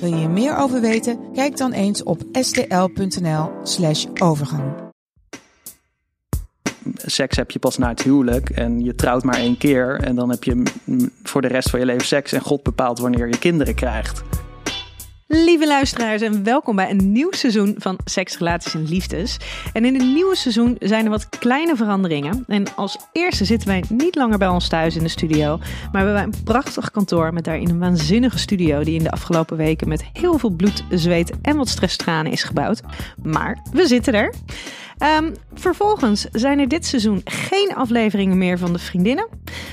Wil je hier meer over weten? Kijk dan eens op stl.nl/slash overgang. Seks heb je pas na het huwelijk en je trouwt maar één keer. En dan heb je voor de rest van je leven seks en God bepaalt wanneer je kinderen krijgt. Lieve luisteraars en welkom bij een nieuw seizoen van Seks, Relaties en Liefdes. En in het nieuwe seizoen zijn er wat kleine veranderingen. En als eerste zitten wij niet langer bij ons thuis in de studio, maar hebben wij een prachtig kantoor met daarin een waanzinnige studio die in de afgelopen weken met heel veel bloed, zweet en wat stresstranen is gebouwd. Maar we zitten er. Um, vervolgens zijn er dit seizoen geen afleveringen meer van de vriendinnen.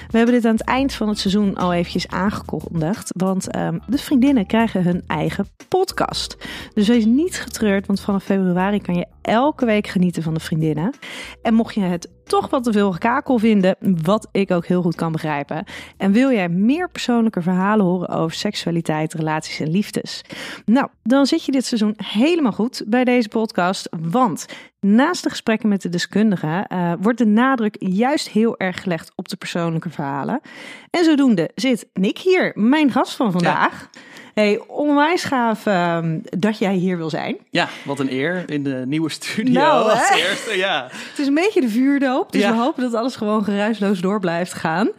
We hebben dit aan het eind van het seizoen al eventjes aangekondigd. Want um, de vriendinnen krijgen hun eigen podcast. Dus wees niet getreurd, want vanaf februari kan je elke week genieten van de vriendinnen. En mocht je het toch wat te veel gekakel vinden, wat ik ook heel goed kan begrijpen. En wil jij meer persoonlijke verhalen horen over seksualiteit, relaties en liefdes? Nou, dan zit je dit seizoen helemaal goed bij deze podcast. Want naast de gesprekken met de deskundigen uh, wordt de nadruk juist heel erg gelegd op de persoonlijke verhalen. En zodoende zit Nick hier, mijn gast van vandaag. Ja. Hey, onwijs gaaf um, dat jij hier wil zijn. Ja, wat een eer in de nieuwe studio nou, als eerste. Ja. Het is een beetje de vuurdoop, dus ja. we hopen dat alles gewoon geruisloos door blijft gaan.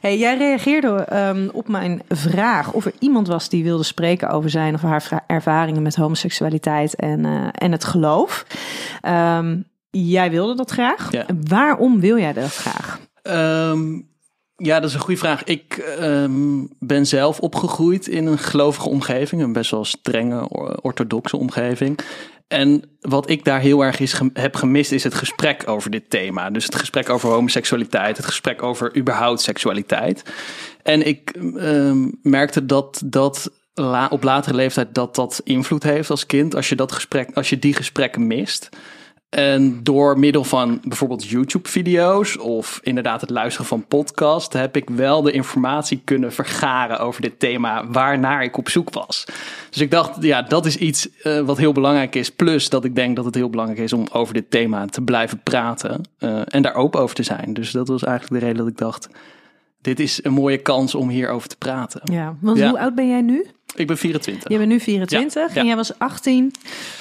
Hey, jij reageerde um, op mijn vraag of er iemand was die wilde spreken over zijn of haar ervaringen met homoseksualiteit en, uh, en het geloof. Um, jij wilde dat graag. Ja. Waarom wil jij dat graag? Um, ja, dat is een goede vraag. Ik um, ben zelf opgegroeid in een gelovige omgeving, een best wel strenge orthodoxe omgeving. En wat ik daar heel erg is, heb gemist, is het gesprek over dit thema. Dus het gesprek over homoseksualiteit, het gesprek over überhaupt seksualiteit. En ik um, merkte dat dat op latere leeftijd dat dat invloed heeft als kind. Als je dat gesprek, als je die gesprekken mist. En door middel van bijvoorbeeld YouTube-video's of inderdaad het luisteren van podcast, heb ik wel de informatie kunnen vergaren over dit thema waarnaar ik op zoek was. Dus ik dacht, ja, dat is iets uh, wat heel belangrijk is. Plus dat ik denk dat het heel belangrijk is om over dit thema te blijven praten uh, en daar open over te zijn. Dus dat was eigenlijk de reden dat ik dacht, dit is een mooie kans om hierover te praten. Ja, want ja. hoe oud ben jij nu? Ik ben 24. Je bent nu 24 ja, en jij was 18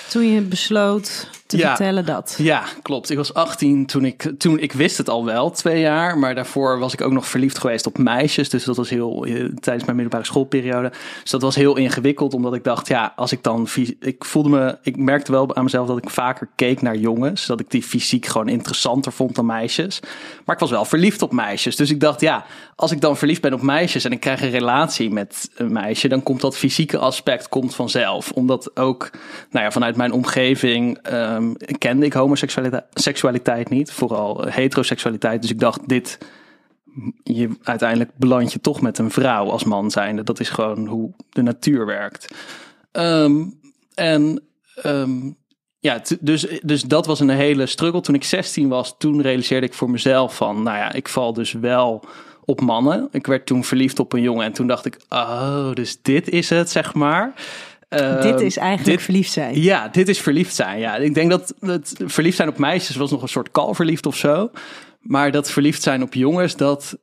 toen je besloot te ja, vertellen dat. Ja, klopt. Ik was 18 toen ik, toen ik wist het al wel, twee jaar. Maar daarvoor was ik ook nog verliefd geweest op meisjes. Dus dat was heel, tijdens mijn middelbare schoolperiode. Dus dat was heel ingewikkeld, omdat ik dacht, ja, als ik dan, ik voelde me, ik merkte wel aan mezelf dat ik vaker keek naar jongens. Dat ik die fysiek gewoon interessanter vond dan meisjes. Maar ik was wel verliefd op meisjes. Dus ik dacht, ja, als ik dan verliefd ben op meisjes en ik krijg een relatie met een meisje, dan komt dat fysieke aspect komt vanzelf. Omdat ook, nou ja, vanuit mijn omgeving um, kende ik homoseksualiteit seksualiteit niet, vooral heteroseksualiteit. Dus ik dacht, dit, je, uiteindelijk beland je toch met een vrouw als man zijnde. Dat is gewoon hoe de natuur werkt. Um, en um, ja, dus, dus dat was een hele struggle. Toen ik 16 was, toen realiseerde ik voor mezelf van, nou ja, ik val dus wel op mannen. Ik werd toen verliefd op een jongen en toen dacht ik, oh, dus dit is het, zeg maar. Uh, dit is eigenlijk dit, verliefd zijn. Ja, dit is verliefd zijn. Ja, ik denk dat het verliefd zijn op meisjes was nog een soort kalverliefd of zo. Maar dat verliefd zijn op jongens, dat,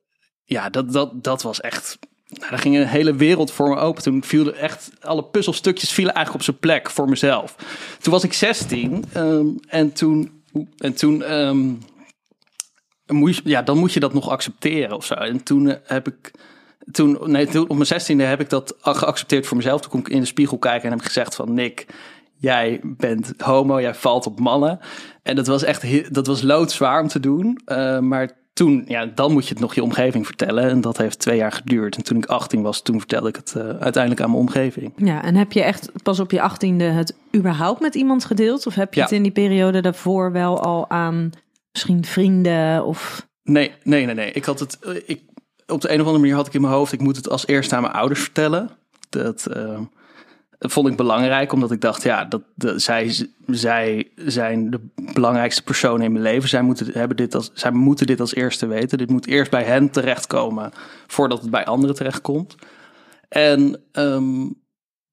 ja, dat, dat, dat was echt. Nou, daar ging een hele wereld voor me open. Toen vielen echt alle puzzelstukjes vielen eigenlijk op zijn plek voor mezelf. Toen was ik 16 um, en toen. En toen um, moet je, ja, dan moet je dat nog accepteren of zo. En toen uh, heb ik toen, nee, toen op mijn zestiende heb ik dat geaccepteerd voor mezelf. Toen kon ik in de spiegel kijken en heb ik gezegd van Nick, jij bent homo, jij valt op mannen. En dat was echt, dat was loodzwaar om te doen. Uh, maar toen, ja, dan moet je het nog je omgeving vertellen. En dat heeft twee jaar geduurd. En toen ik 18 was, toen vertelde ik het uh, uiteindelijk aan mijn omgeving. Ja, en heb je echt pas op je achttiende het überhaupt met iemand gedeeld? Of heb je ja. het in die periode daarvoor wel al aan misschien vrienden of... Nee, nee, nee, nee. Ik had het. Ik op de een of andere manier had ik in mijn hoofd, ik moet het als eerste aan mijn ouders vertellen. Dat, Dat vond ik belangrijk, omdat ik dacht, ja, dat, zij, zij zijn de belangrijkste personen in mijn leven. Zij moeten, hebben dit als, zij moeten dit als eerste weten. Dit moet eerst bij hen terechtkomen, voordat het bij anderen terechtkomt. En um,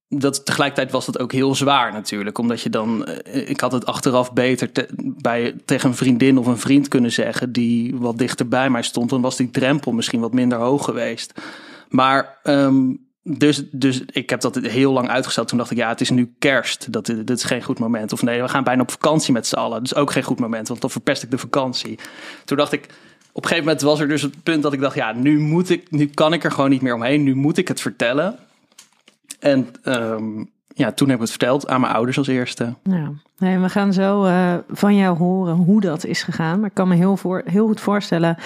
dat, tegelijkertijd was dat ook heel zwaar natuurlijk. Omdat je dan, eh, ik had het achteraf beter bij, tegen een vriendin of een vriend kunnen zeggen die wat dichter bij mij stond. Dan was die drempel misschien wat minder hoog geweest. Maar um, dus, dus ik heb dat heel lang uitgesteld. Toen dacht ik, ja, het is nu kerst. Dat, dit is geen goed moment. Of nee, we gaan bijna op vakantie met z'n allen. Is ook geen goed moment, want dan verpest ik de vakantie. Toen dacht ik, op een gegeven moment was er dus het punt dat ik dacht, ja, nu moet ik, nu kan ik er gewoon niet meer omheen. Nu moet ik het vertellen. En um, ja, toen heb ik het verteld aan mijn ouders als eerste. Ja, we gaan zo uh, van jou horen hoe dat is gegaan. Maar ik kan me heel, voor, heel goed voorstellen,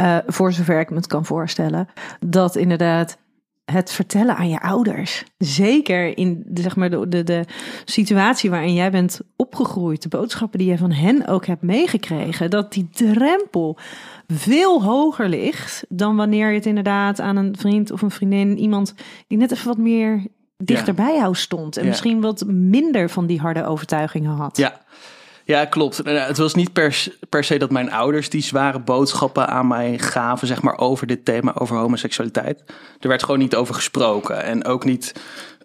uh, voor zover ik me het kan voorstellen, dat inderdaad het vertellen aan je ouders. Zeker in de, zeg maar, de, de, de situatie waarin jij bent opgegroeid, de boodschappen die je van hen ook hebt meegekregen, dat die drempel veel hoger ligt dan wanneer je het inderdaad aan een vriend of een vriendin, iemand die net even wat meer dichter bij jou stond en misschien wat minder van die harde overtuigingen had. Ja. Ja, klopt. Nou, het was niet per, per se dat mijn ouders die zware boodschappen aan mij gaven, zeg maar, over dit thema, over homoseksualiteit. Er werd gewoon niet over gesproken. En ook niet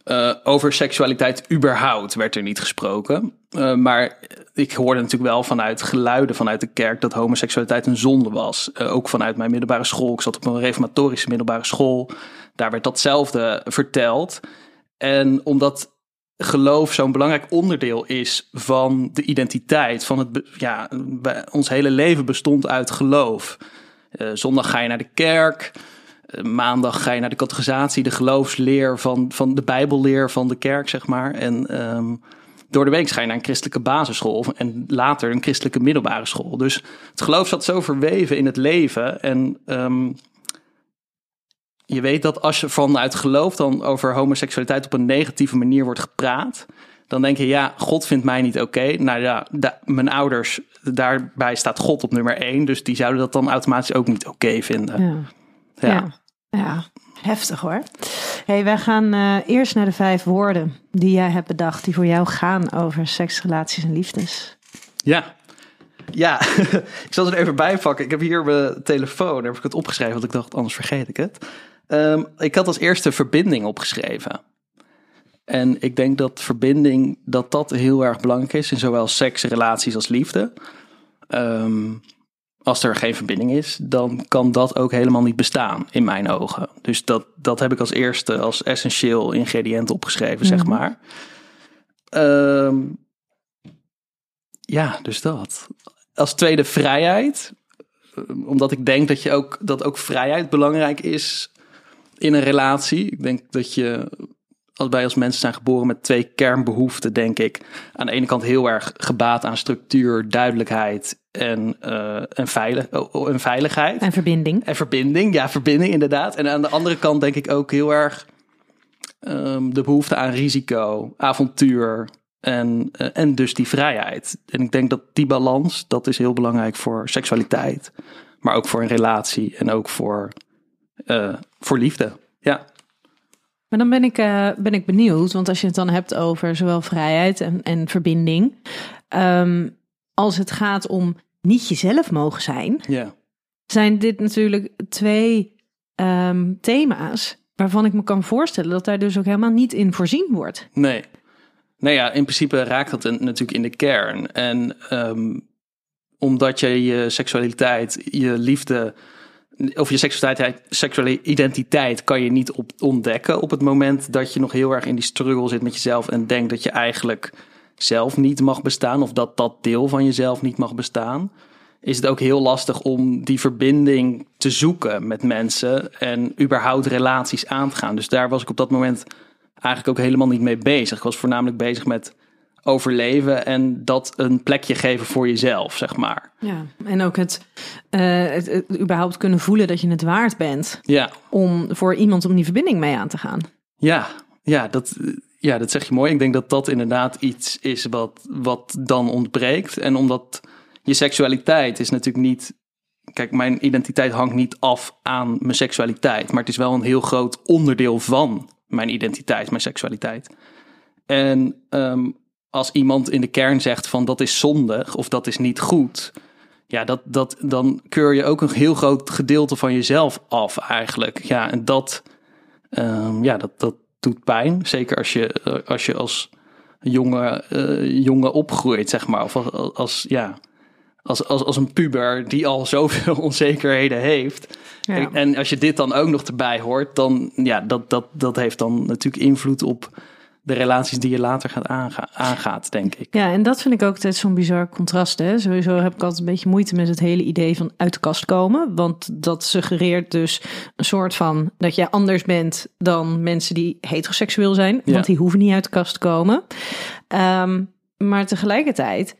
uh, over seksualiteit überhaupt werd er niet gesproken. Uh, maar ik hoorde natuurlijk wel vanuit geluiden vanuit de kerk dat homoseksualiteit een zonde was. Uh, ook vanuit mijn middelbare school. Ik zat op een reformatorische middelbare school. Daar werd datzelfde verteld. En omdat geloof zo'n belangrijk onderdeel is van de identiteit. Van het, ja, ons hele leven bestond uit geloof. Zondag ga je naar de kerk. Uh, maandag ga je naar de catechisatie, de geloofsleer van, van de Bijbelleer van de kerk, zeg maar. En um, door de week ga je naar een christelijke basisschool en later een christelijke middelbare school. Dus het geloof zat zo verweven in het leven. En um, je weet dat als je vanuit geloof dan over homoseksualiteit op een negatieve manier wordt gepraat, dan denk je, ja, God vindt mij niet oké. Nou ja, mijn ouders, daarbij staat God op nummer één, dus die zouden dat dan automatisch ook niet oké vinden. Ja. Ja. ja. Ja. heftig hoor. Hey, wij gaan uh, eerst naar de vijf woorden die jij hebt bedacht, die voor jou gaan over seks, relaties en liefdes. Ja, ja, ik zal het er even bij pakken. Ik heb hier mijn telefoon, heb ik het opgeschreven, want ik dacht, anders vergeet ik het. Um, ik had als eerste verbinding opgeschreven. En ik denk dat verbinding, dat dat heel erg belangrijk is in zowel seks, relaties als liefde. Um, als er geen verbinding is, dan kan dat ook helemaal niet bestaan in mijn ogen. Dus dat, dat heb ik als eerste, als essentieel ingrediënt opgeschreven, zeg mhm. maar. Um, ja, dus dat. Als tweede vrijheid. Omdat ik denk dat, je ook, dat ook vrijheid belangrijk is in een relatie. Ik denk dat je, als wij als mensen zijn geboren met twee kernbehoeften, denk ik. Aan de ene kant heel erg gebaat aan structuur, duidelijkheid en, uh, en, veilig, oh, en veiligheid. En verbinding. En verbinding, ja, verbinding inderdaad. En aan de andere kant denk ik ook heel erg um, de behoefte aan risico, avontuur. En, uh, en dus die vrijheid. En ik denk dat die balans, dat is heel belangrijk voor seksualiteit. Maar ook voor een relatie en ook voor uh, voor liefde. Ja. Maar dan ben ik, ben ik benieuwd, want als je het dan hebt over zowel vrijheid en, en verbinding, um, als het gaat om niet jezelf mogen zijn, ja. zijn dit natuurlijk twee um, thema's waarvan ik me kan voorstellen dat daar dus ook helemaal niet in voorzien wordt. Nee. Nou ja, in principe raakt dat natuurlijk in de kern. En um, omdat je je seksualiteit, je liefde of je seksualiteit, seksuele identiteit kan je niet op, ontdekken op het moment dat je nog heel erg in die struggle zit met jezelf en denkt dat je eigenlijk zelf niet mag bestaan of dat dat deel van jezelf niet mag bestaan, is het ook heel lastig om die verbinding te zoeken met mensen en überhaupt relaties aan te gaan. Dus daar was ik op dat moment eigenlijk ook helemaal niet mee bezig. Ik was voornamelijk bezig met overleven en dat een plekje geven voor jezelf, zeg maar. Ja, en ook het, uh, het, überhaupt kunnen voelen dat je het waard bent. Ja. Om voor iemand om die verbinding mee aan te gaan. Ja, ja, dat, ja, dat zeg je mooi. Ik denk dat dat inderdaad iets is wat, wat dan ontbreekt. En omdat je seksualiteit is natuurlijk niet. Kijk, mijn identiteit hangt niet af aan mijn seksualiteit. Maar het is wel een heel groot onderdeel van mijn identiteit, mijn seksualiteit. En ehm, als iemand in de kern zegt van dat is zondig of dat is niet goed, ja, dat, dat, dan keur je ook een heel groot gedeelte van jezelf af eigenlijk. Ja, en dat, ehm, ja, dat, dat doet pijn. Zeker als je, eh, als, je als jonge, eh, jonge opgroeit, zeg maar. Of als, als ja, als, als, als een puber die al zoveel onzekerheden heeft. Ja. En, en als je dit dan ook nog erbij hoort, dan ja, dat, dat, dat heeft dan natuurlijk invloed op de relaties die je later gaat aanga- aangaat, denk ik. Ja, en dat vind ik ook altijd zo'n bizar contrast. Hè? Sowieso heb ik altijd een beetje moeite met het hele idee van uit de kast komen. Want dat suggereert dus een soort van dat jij anders bent dan mensen die heteroseksueel zijn. Ja. Want die hoeven niet uit de kast te komen. Ehm, maar tegelijkertijd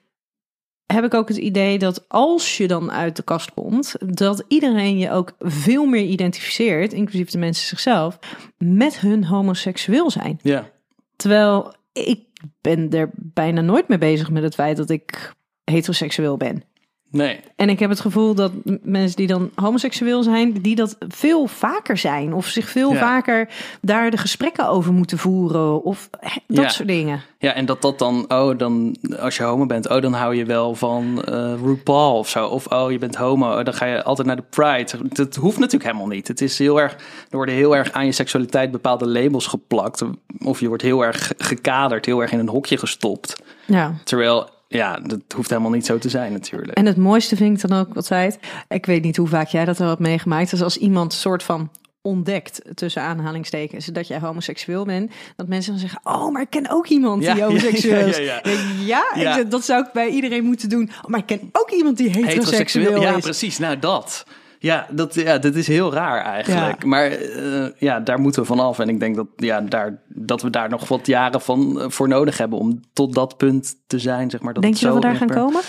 heb ik ook het idee dat als je dan uit de kast komt, dat iedereen je ook veel meer identificeert, inclusief de mensen zichzelf, met hun homoseksueel zijn. Ja, Terwijl ik ben er bijna nooit mee bezig met het feit dat ik heteroseksueel ben. Nee. En ik heb het gevoel dat mensen die dan homoseksueel zijn, die dat veel vaker zijn. Of zich veel Ja. vaker daar de gesprekken over moeten voeren. Of dat Ja. soort dingen. Ja, en dat dat dan, oh, dan als je homo bent, oh, dan hou je wel van eh RuPaul of zo. Of oh, je bent homo, oh, dan ga je altijd naar de Pride. Dat hoeft natuurlijk helemaal niet. Het is heel erg, er worden heel erg aan je seksualiteit bepaalde labels geplakt. Of je wordt heel erg ge- gekaderd, heel erg in een hokje gestopt. Ja. Terwijl, ja, dat hoeft helemaal niet zo te zijn natuurlijk. En het mooiste vind ik dan ook altijd. Ik weet niet hoe vaak jij dat al hebt meegemaakt. Dus als iemand soort van ontdekt, tussen aanhalingstekens, dat jij homoseksueel bent, dat mensen dan zeggen: Oh, maar ik ken ook iemand Ja, die ja, homoseksueel ja, is. ja, ja. Ja, Ja. dat zou ik bij iedereen moeten doen. Oh, maar ik ken ook iemand die heteroseksueel, ja, is. precies. Nou, dat. Ja, dat, ja, dat is heel raar eigenlijk. Ja. Maar eh, ja, daar moeten we vanaf. En ik denk dat, ja, daar, dat we daar nog wat jaren van, eh, voor nodig hebben om tot dat punt te zijn. Zeg maar, dat Denk je dat we daar gaan per- komen?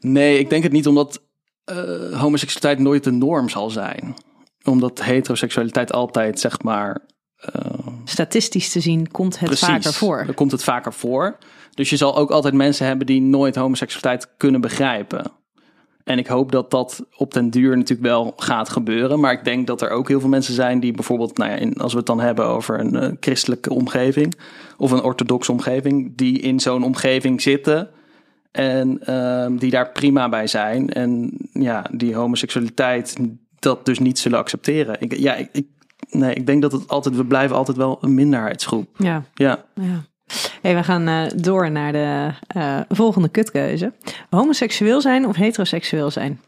Nee, ik denk het niet omdat eh, homoseksualiteit nooit de norm zal zijn. Omdat heteroseksualiteit altijd, zeg maar, Statistisch te zien komt het Precies. vaker voor. Komt het vaker voor. Dus je zal ook altijd mensen hebben die nooit homoseksualiteit kunnen begrijpen. En ik hoop dat dat op den duur natuurlijk wel gaat gebeuren. Maar ik denk dat er ook heel veel mensen zijn die bijvoorbeeld, nou ja, in, als we het dan hebben over een eh, christelijke omgeving of een orthodoxe omgeving, die in zo'n omgeving zitten en ehm, die daar prima bij zijn. En ja, die homoseksualiteit dat dus niet zullen accepteren. Ik, ja, ik, ik, nee, ik denk dat het altijd, we blijven altijd wel een minderheidsgroep. Ja, Ja. ja. Hey, we gaan eh, door naar de eh, volgende kutkeuze. Homoseksueel zijn of heteroseksueel zijn?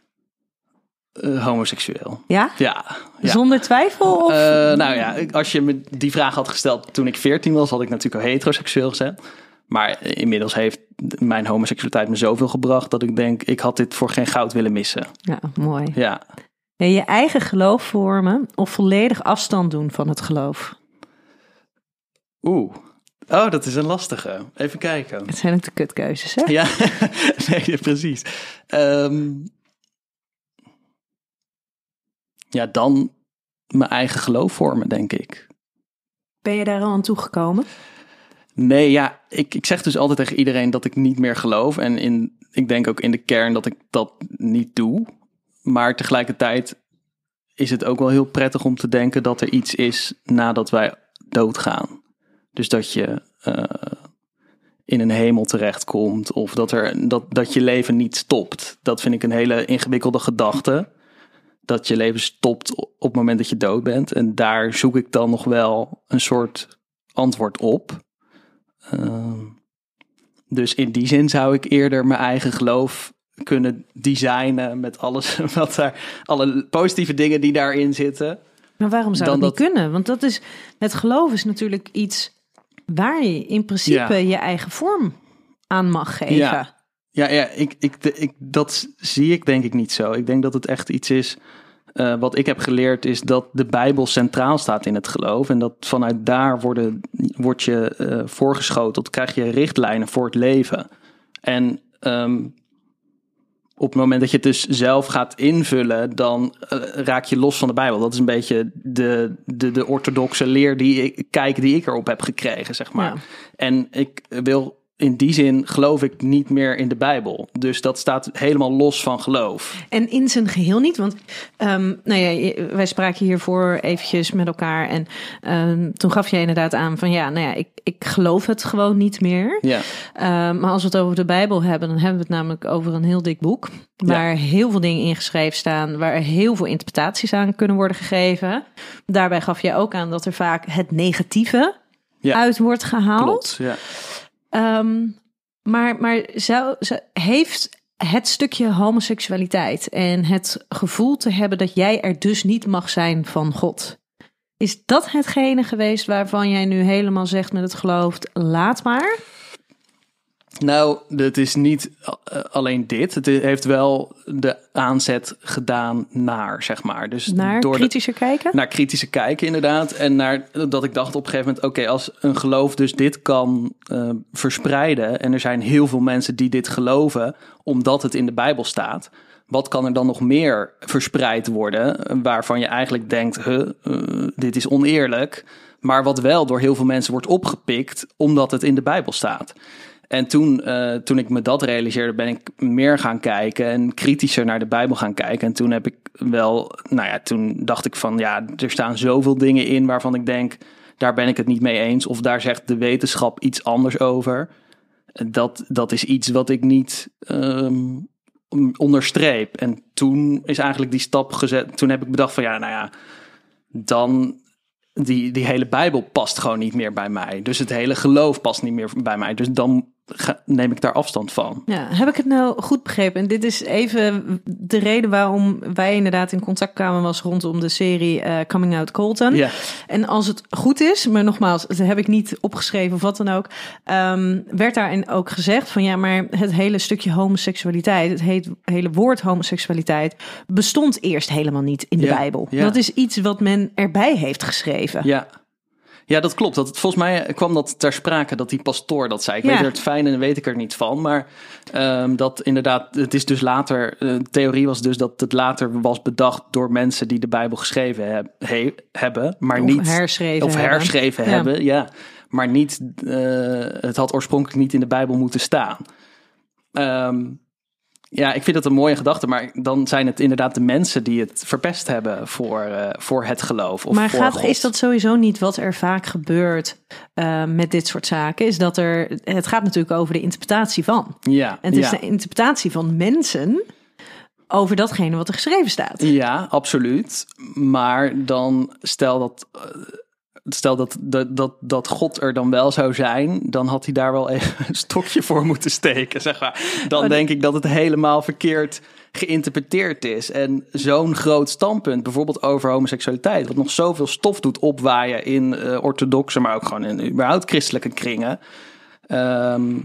Eh, homoseksueel. Ja? Ja. ja. Zonder twijfel? Of? Nou ja, als je me die vraag had gesteld toen ik 14 was, had ik natuurlijk al heteroseksueel gezegd. Maar inmiddels heeft mijn homoseksualiteit me zoveel gebracht dat ik denk, ik had dit voor geen goud willen missen. ja, mooi. Ja. Ja, je eigen geloof vormen of volledig afstand doen van het geloof? Oeh. Oh, dat is een lastige. Even kijken. Het zijn ook de kutkeuzes, hè? Ja, nee, precies. Ehm, ja, dan mijn eigen geloof vormen, denk ik. Ben je daar al aan toegekomen? Nee, ja, ik, ik zeg dus altijd tegen iedereen dat ik niet meer geloof. En in, ik denk ook in de kern dat ik dat niet doe. Maar tegelijkertijd is het ook wel heel prettig om te denken dat er iets is nadat wij doodgaan. Dus dat je eh, in een hemel terechtkomt of dat, er, dat, dat je leven niet stopt. Dat vind ik een hele ingewikkelde gedachte. Dat je leven stopt op het moment dat je dood bent. En daar zoek ik dan nog wel een soort antwoord op. Ehm, dus in die zin zou ik eerder mijn eigen geloof kunnen designen met alles wat daar, alle positieve dingen die daarin zitten. Maar waarom zou Dan dat niet dat- kunnen? Want dat is, het geloof is natuurlijk iets waar je in principe Ja. je eigen vorm aan mag geven. Ja. Ja, ja ik, ik, de- ik, dat zie ik denk ik niet zo. Ik denk dat het echt iets is. eh, wat ik heb geleerd is dat de Bijbel centraal staat in het geloof. En dat vanuit daar worden, word je eh, voorgeschoteld, krijg je richtlijnen voor het leven. En ehm, op het moment dat je het dus zelf gaat invullen, dan eh, raak je los van de Bijbel. Dat is een beetje de, de, de orthodoxe leer die ik, kijk die ik erop heb gekregen, zeg maar. Ja. En ik wil in die zin geloof ik niet meer in de Bijbel. Dus dat staat helemaal los van geloof. En in zijn geheel niet, want um, nou ja, je- wij spraken hiervoor eventjes met elkaar en um, toen gaf jij inderdaad aan van ja, nou ja, ik, ik geloof het gewoon niet meer. Ja, Um, maar als we het over de Bijbel hebben, dan hebben we het namelijk over een heel dik boek. Waar heel veel dingen in geschreven staan, waar heel veel interpretaties aan kunnen worden gegeven. Daarbij gaf jij ook aan dat er vaak het negatieve Ja. uit wordt gehaald. klopt. Ja. Ehm, maar maar heeft het stukje homoseksualiteit en het gevoel te hebben dat jij er dus niet mag zijn van God. Is dat hetgene geweest waarvan jij nu helemaal zegt met het geloof, laat maar? Nou, het is niet eh, alleen dit. Het heeft wel de aanzet gedaan naar, zeg maar. Dus Naar door de- kritischer kijken? naar kritische kijken, inderdaad. En naar dat ik dacht op een gegeven moment: oké, als een geloof dus dit kan eh, verspreiden. en er zijn heel veel mensen die dit geloven, omdat het in de Bijbel staat. Wat kan er dan nog meer verspreid worden? eh, Waarvan je eigenlijk denkt: huh, eh, dit is oneerlijk. Maar wat wel door heel veel mensen wordt opgepikt, omdat het in de Bijbel staat. En toen, eh, toen ik me dat realiseerde, ben ik meer gaan kijken en kritischer naar de Bijbel gaan kijken. En toen heb ik wel, nou ja, toen dacht ik van ja, er staan zoveel dingen in waarvan ik denk, daar ben ik het niet mee eens. Of daar zegt de wetenschap iets anders over. Dat, dat is iets wat ik niet ehm, onderstreep. En toen is eigenlijk die stap gezet. Toen heb ik bedacht van ja, nou ja, dan die, die hele Bijbel past gewoon niet meer bij mij. Dus het hele geloof past niet meer bij mij. Dus dan neem ik daar afstand van. Ja, heb ik het nou goed begrepen? En dit is even de reden waarom wij inderdaad in contact kwamen was rondom de serie eh, Coming Out Colton. Ja, En als het goed is, maar nogmaals, dat heb ik niet opgeschreven of wat dan ook, ehm, werd daarin ook gezegd van ja, maar het hele stukje homoseksualiteit, het heet, hele woord homoseksualiteit, bestond eerst helemaal niet in de Ja, Bijbel. ja. Dat is iets wat men erbij heeft geschreven. ja. Ja, dat klopt. Dat, volgens mij kwam dat ter sprake dat die pastoor dat zei. Ik Ja. weet er het fijne en weet ik er niet van. Maar ehm, dat inderdaad, het is dus later, eh, de theorie was dus dat het later was bedacht door mensen die de Bijbel geschreven heb- he- hebben. Maar Of niet herschreven Of herschreven hebben, ja. Maar niet, eh, het had oorspronkelijk niet in de Bijbel moeten staan. Ehm, ja, ik vind dat een mooie gedachte, maar dan zijn het inderdaad de mensen die het verpest hebben voor, eh, voor het geloof. Of maar voor gaat, God. is dat sowieso niet wat er vaak gebeurt eh, met dit soort zaken? Is dat er, het gaat natuurlijk over de interpretatie van. Ja, En het is ja. de interpretatie van mensen over datgene wat er geschreven staat. ja, absoluut. Maar dan stel dat. eh, Stel dat, dat, dat, dat God er dan wel zou zijn, dan had hij daar wel even een stokje voor moeten steken, zeg maar. Dan denk ik dat het helemaal verkeerd geïnterpreteerd is. En zo'n groot standpunt, bijvoorbeeld over homoseksualiteit, wat nog zoveel stof doet opwaaien in eh, orthodoxe, maar ook gewoon in überhaupt christelijke kringen. ehm,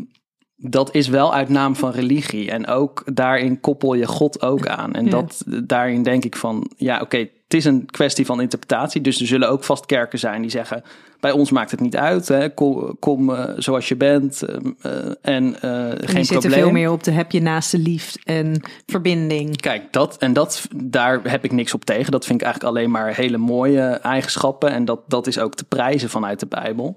dat is wel uit naam van religie. En ook daarin koppel je God ook aan. En Ja. dat, daarin denk ik van, ja oké, het is een kwestie van interpretatie. Dus er zullen ook vast kerken zijn die zeggen, bij ons maakt het niet uit. Hè, kom kom eh, zoals je bent eh, eh, en En geen die zitten probleem. veel meer op de heb je naast de lief en verbinding. Kijk, dat en dat, daar heb ik niks op tegen. Dat vind ik eigenlijk alleen maar hele mooie eigenschappen. En dat, dat is ook te prijzen vanuit de Bijbel.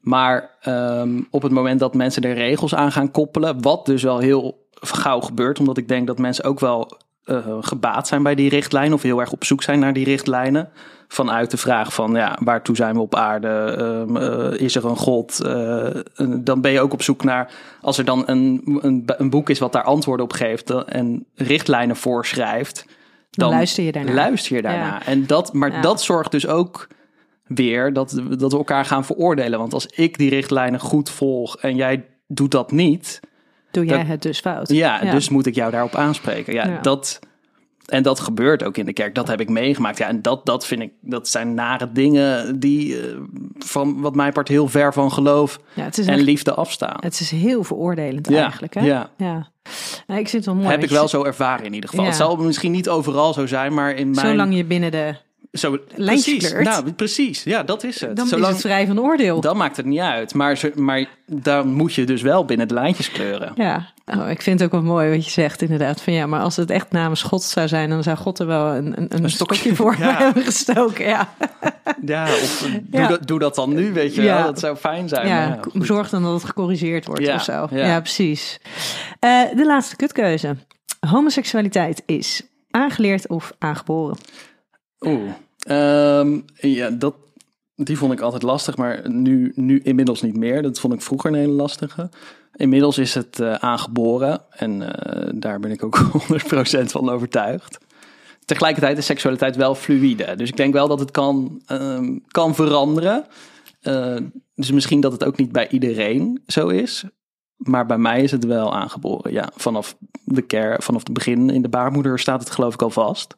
Maar ehm, op het moment dat mensen er regels aan gaan koppelen, wat dus wel heel gauw gebeurt, omdat ik denk dat mensen ook wel eh, gebaat zijn bij die richtlijnen of heel erg op zoek zijn naar die richtlijnen. Vanuit de vraag van, ja, waartoe zijn we op aarde? Ehm, eh, is er een God? Eh, dan ben je ook op zoek naar, als er dan een, een, een boek is wat daar antwoorden op geeft en richtlijnen voorschrijft. Dan luister je daarnaar. Luister je daarna. Ja. En dat, maar Ja. dat zorgt dus ook weer dat, dat we elkaar gaan veroordelen. Want als ik die richtlijnen goed volg en jij doet dat niet, Doe jij Dat- het dus fout? ja, dus moet ik jou daarop aanspreken. Ja, Ja. dat. En dat gebeurt ook in de kerk. Dat heb ik meegemaakt. Ja, en dat, dat vind ik, dat zijn nare dingen die eh, van wat mij part heel ver van geloof Ja, het is, en echt- liefde afstaan. het is heel veroordelend eigenlijk. Hè? ja. ja. Nou, ik het wel mooi. heb ik wel zo ervaren in ieder geval. Het zal misschien niet overal zo zijn, maar in mijn... Zolang je binnen de Zo, precies. Nou, precies. Ja, dat is het. Dan is Zolang, het vrij van oordeel. dan maakt het niet uit. Maar, ze- maar dan moet je dus wel binnen de lijntjes kleuren. Ja, oh, ik vind het ook wel mooi wat je zegt inderdaad. Van ja, maar als het echt namens God zou zijn, dan zou God er wel een, een, een stokje, stokje voor ja. hebben gestoken. Ja, Ja, of doe, Ja. Dat, doe dat dan nu, weet je Ja. wel. Dat zou fijn zijn. ja, zorg dan dat het gecorrigeerd wordt of zo. Ja, ja. precies. Eh, de laatste kutkeuze. Homoseksualiteit is aangeleerd of aangeboren? Oeh. Ehm, ja, dat, die vond ik altijd lastig, maar nu, nu inmiddels niet meer. Dat vond ik vroeger een hele lastige. Inmiddels is het eh, aangeboren en eh, daar ben ik ook 100% van overtuigd. Tegelijkertijd is seksualiteit wel fluïde. Dus ik denk wel dat het kan, ehm, kan veranderen. Eh, dus misschien dat het ook niet bij iedereen zo is. Maar bij mij is het wel aangeboren. Ja, vanaf de care, vanaf het begin in de baarmoeder staat het geloof ik al vast.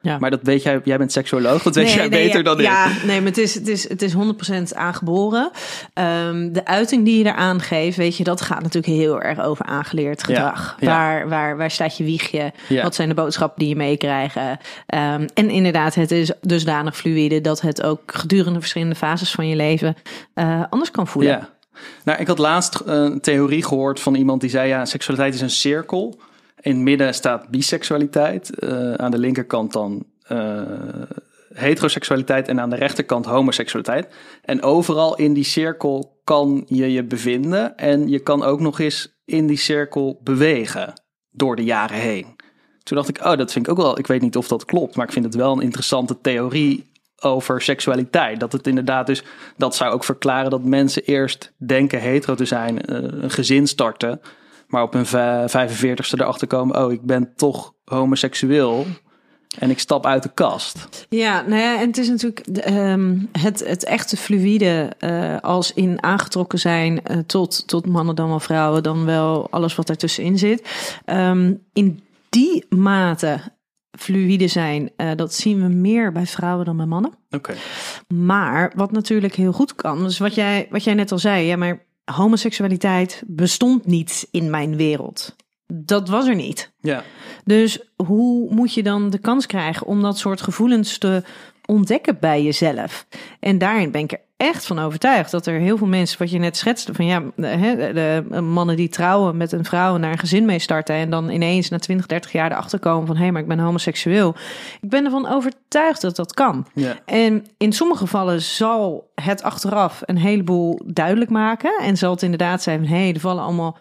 Ja. Maar dat weet jij, jij bent seksuoloog, dat weet jij beter ja, dan ik. Ja, nee, maar het is, het is, het is 100% aangeboren. Ehm, de uiting die je eraan geeft, weet je, dat gaat natuurlijk heel erg over aangeleerd gedrag. ja. Waar, waar, waar staat je wiegje? Ja. Wat zijn de boodschappen die je meekrijgt? Ehm, en inderdaad, het is dusdanig fluïde dat het ook gedurende verschillende fases van je leven eh, anders kan voelen. Ja. Nou, ik had laatst eh, een theorie gehoord van iemand die zei: ja, seksualiteit is een cirkel. In het midden staat biseksualiteit. eh, aan de linkerkant dan eh, heteroseksualiteit en aan de rechterkant homoseksualiteit. En overal in die cirkel kan je je bevinden. En je kan ook nog eens in die cirkel bewegen door de jaren heen. Toen dacht ik, oh, dat vind ik ook wel. Ik weet niet of dat klopt, maar ik vind het wel een interessante theorie over seksualiteit. Dat het inderdaad dus, dat zou ook verklaren dat mensen eerst denken hetero te zijn, eh, een gezin starten, maar op hun va- 45ste erachter komen, oh, ik ben toch homoseksueel en ik stap uit de kast. Ja, nou ja, en het is natuurlijk ehm, het, het echte fluïde eh, als in aangetrokken zijn eh, tot, tot mannen dan wel vrouwen, dan wel alles wat daartussenin zit. Ehm, in die mate fluïde zijn, eh, dat zien we meer bij vrouwen dan bij mannen. Oké. Maar wat natuurlijk heel goed kan, dus wat jij, wat jij net al zei, ja, maar homoseksualiteit bestond niet in mijn wereld. Dat was er niet. Ja. Dus hoe moet je dan de kans krijgen om dat soort gevoelens te ontdekken bij jezelf? En daarin ben ik er echt van overtuigd dat er heel veel mensen, wat je net schetste, van ja, de, de mannen die trouwen met een vrouw en daar een gezin mee starten en dan ineens na 20, 30 jaar erachter komen van hé, hey, maar ik ben homoseksueel. Ik ben ervan overtuigd dat dat kan. Ja. En in sommige gevallen zal het achteraf een heleboel duidelijk maken. En zal het inderdaad zijn van, hé, hey, er vallen allemaal...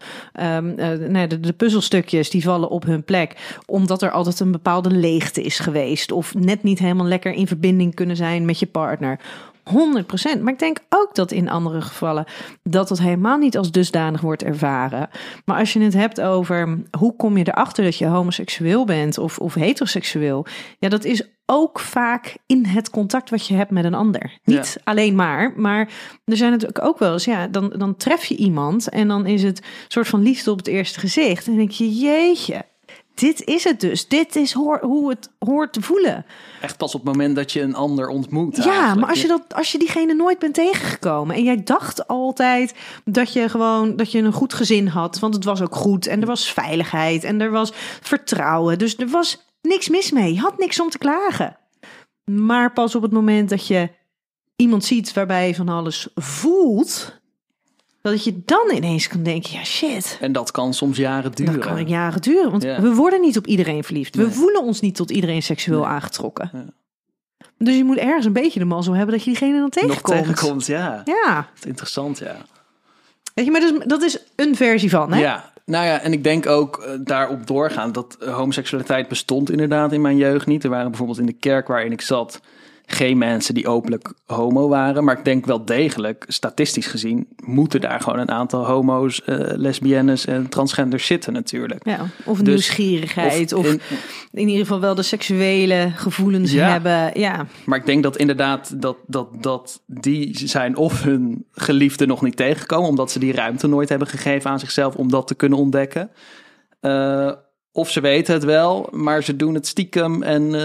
nee, de, de puzzelstukjes die vallen op hun plek. Omdat er altijd een bepaalde leegte is geweest. Of net niet helemaal lekker in verbinding kunnen zijn met je partner. 100%. Maar ik denk ook dat in andere gevallen dat het helemaal niet als dusdanig wordt ervaren. Maar als je het hebt over hoe kom je erachter dat je homoseksueel bent of, of heteroseksueel. Ja, dat is ook vaak in het contact wat je hebt met een ander. Niet alleen maar, maar er zijn natuurlijk ook wel eens, ja, dan, dan tref je iemand en dan is het een soort van liefde op het eerste gezicht. En dan denk je, jeetje, dit is het dus. Dit is hoor, hoe het hoort te voelen. Echt pas op het moment dat je een ander ontmoet. Ja, eigenlijk. maar als je, dat, als je diegene nooit bent tegengekomen en jij dacht altijd dat je gewoon dat je een goed gezin had, want het was ook goed en er was veiligheid en er was vertrouwen, dus er was niks mis mee. Je had niks om te klagen. Maar pas op het moment dat je iemand ziet waarbij je van alles voelt, dat je dan ineens kan denken, ja shit. En dat kan soms jaren duren. Dat kan jaren duren, want Ja. we worden niet op iedereen verliefd. We voelen ons niet tot iedereen seksueel Nee. aangetrokken. Ja. Dus je moet ergens een beetje de mazzel hebben dat je diegene dan Nog tegenkomt. ja. Ja, Dat is interessant, ja. weet je, maar dus, dat is een versie van, hè? Ja, nou ja, en ik denk ook eh, daarop doorgaan dat eh, homoseksualiteit bestond inderdaad in mijn jeugd niet. Er waren bijvoorbeeld in de kerk waarin ik zat geen mensen die openlijk homo waren. Maar ik denk wel degelijk, statistisch gezien, moeten daar gewoon een aantal homo's, eh, lesbiennes en transgenders zitten natuurlijk. Ja, of Dus- nieuwsgierigheid, of, in- in, ieder geval wel de seksuele gevoelens Ja. hebben. Ja, Maar ik denk dat inderdaad dat, dat, dat die zijn of hun geliefde nog niet tegengekomen, omdat ze die ruimte nooit hebben gegeven aan zichzelf om dat te kunnen ontdekken. Eh, of ze weten het wel, maar ze doen het stiekem en eh,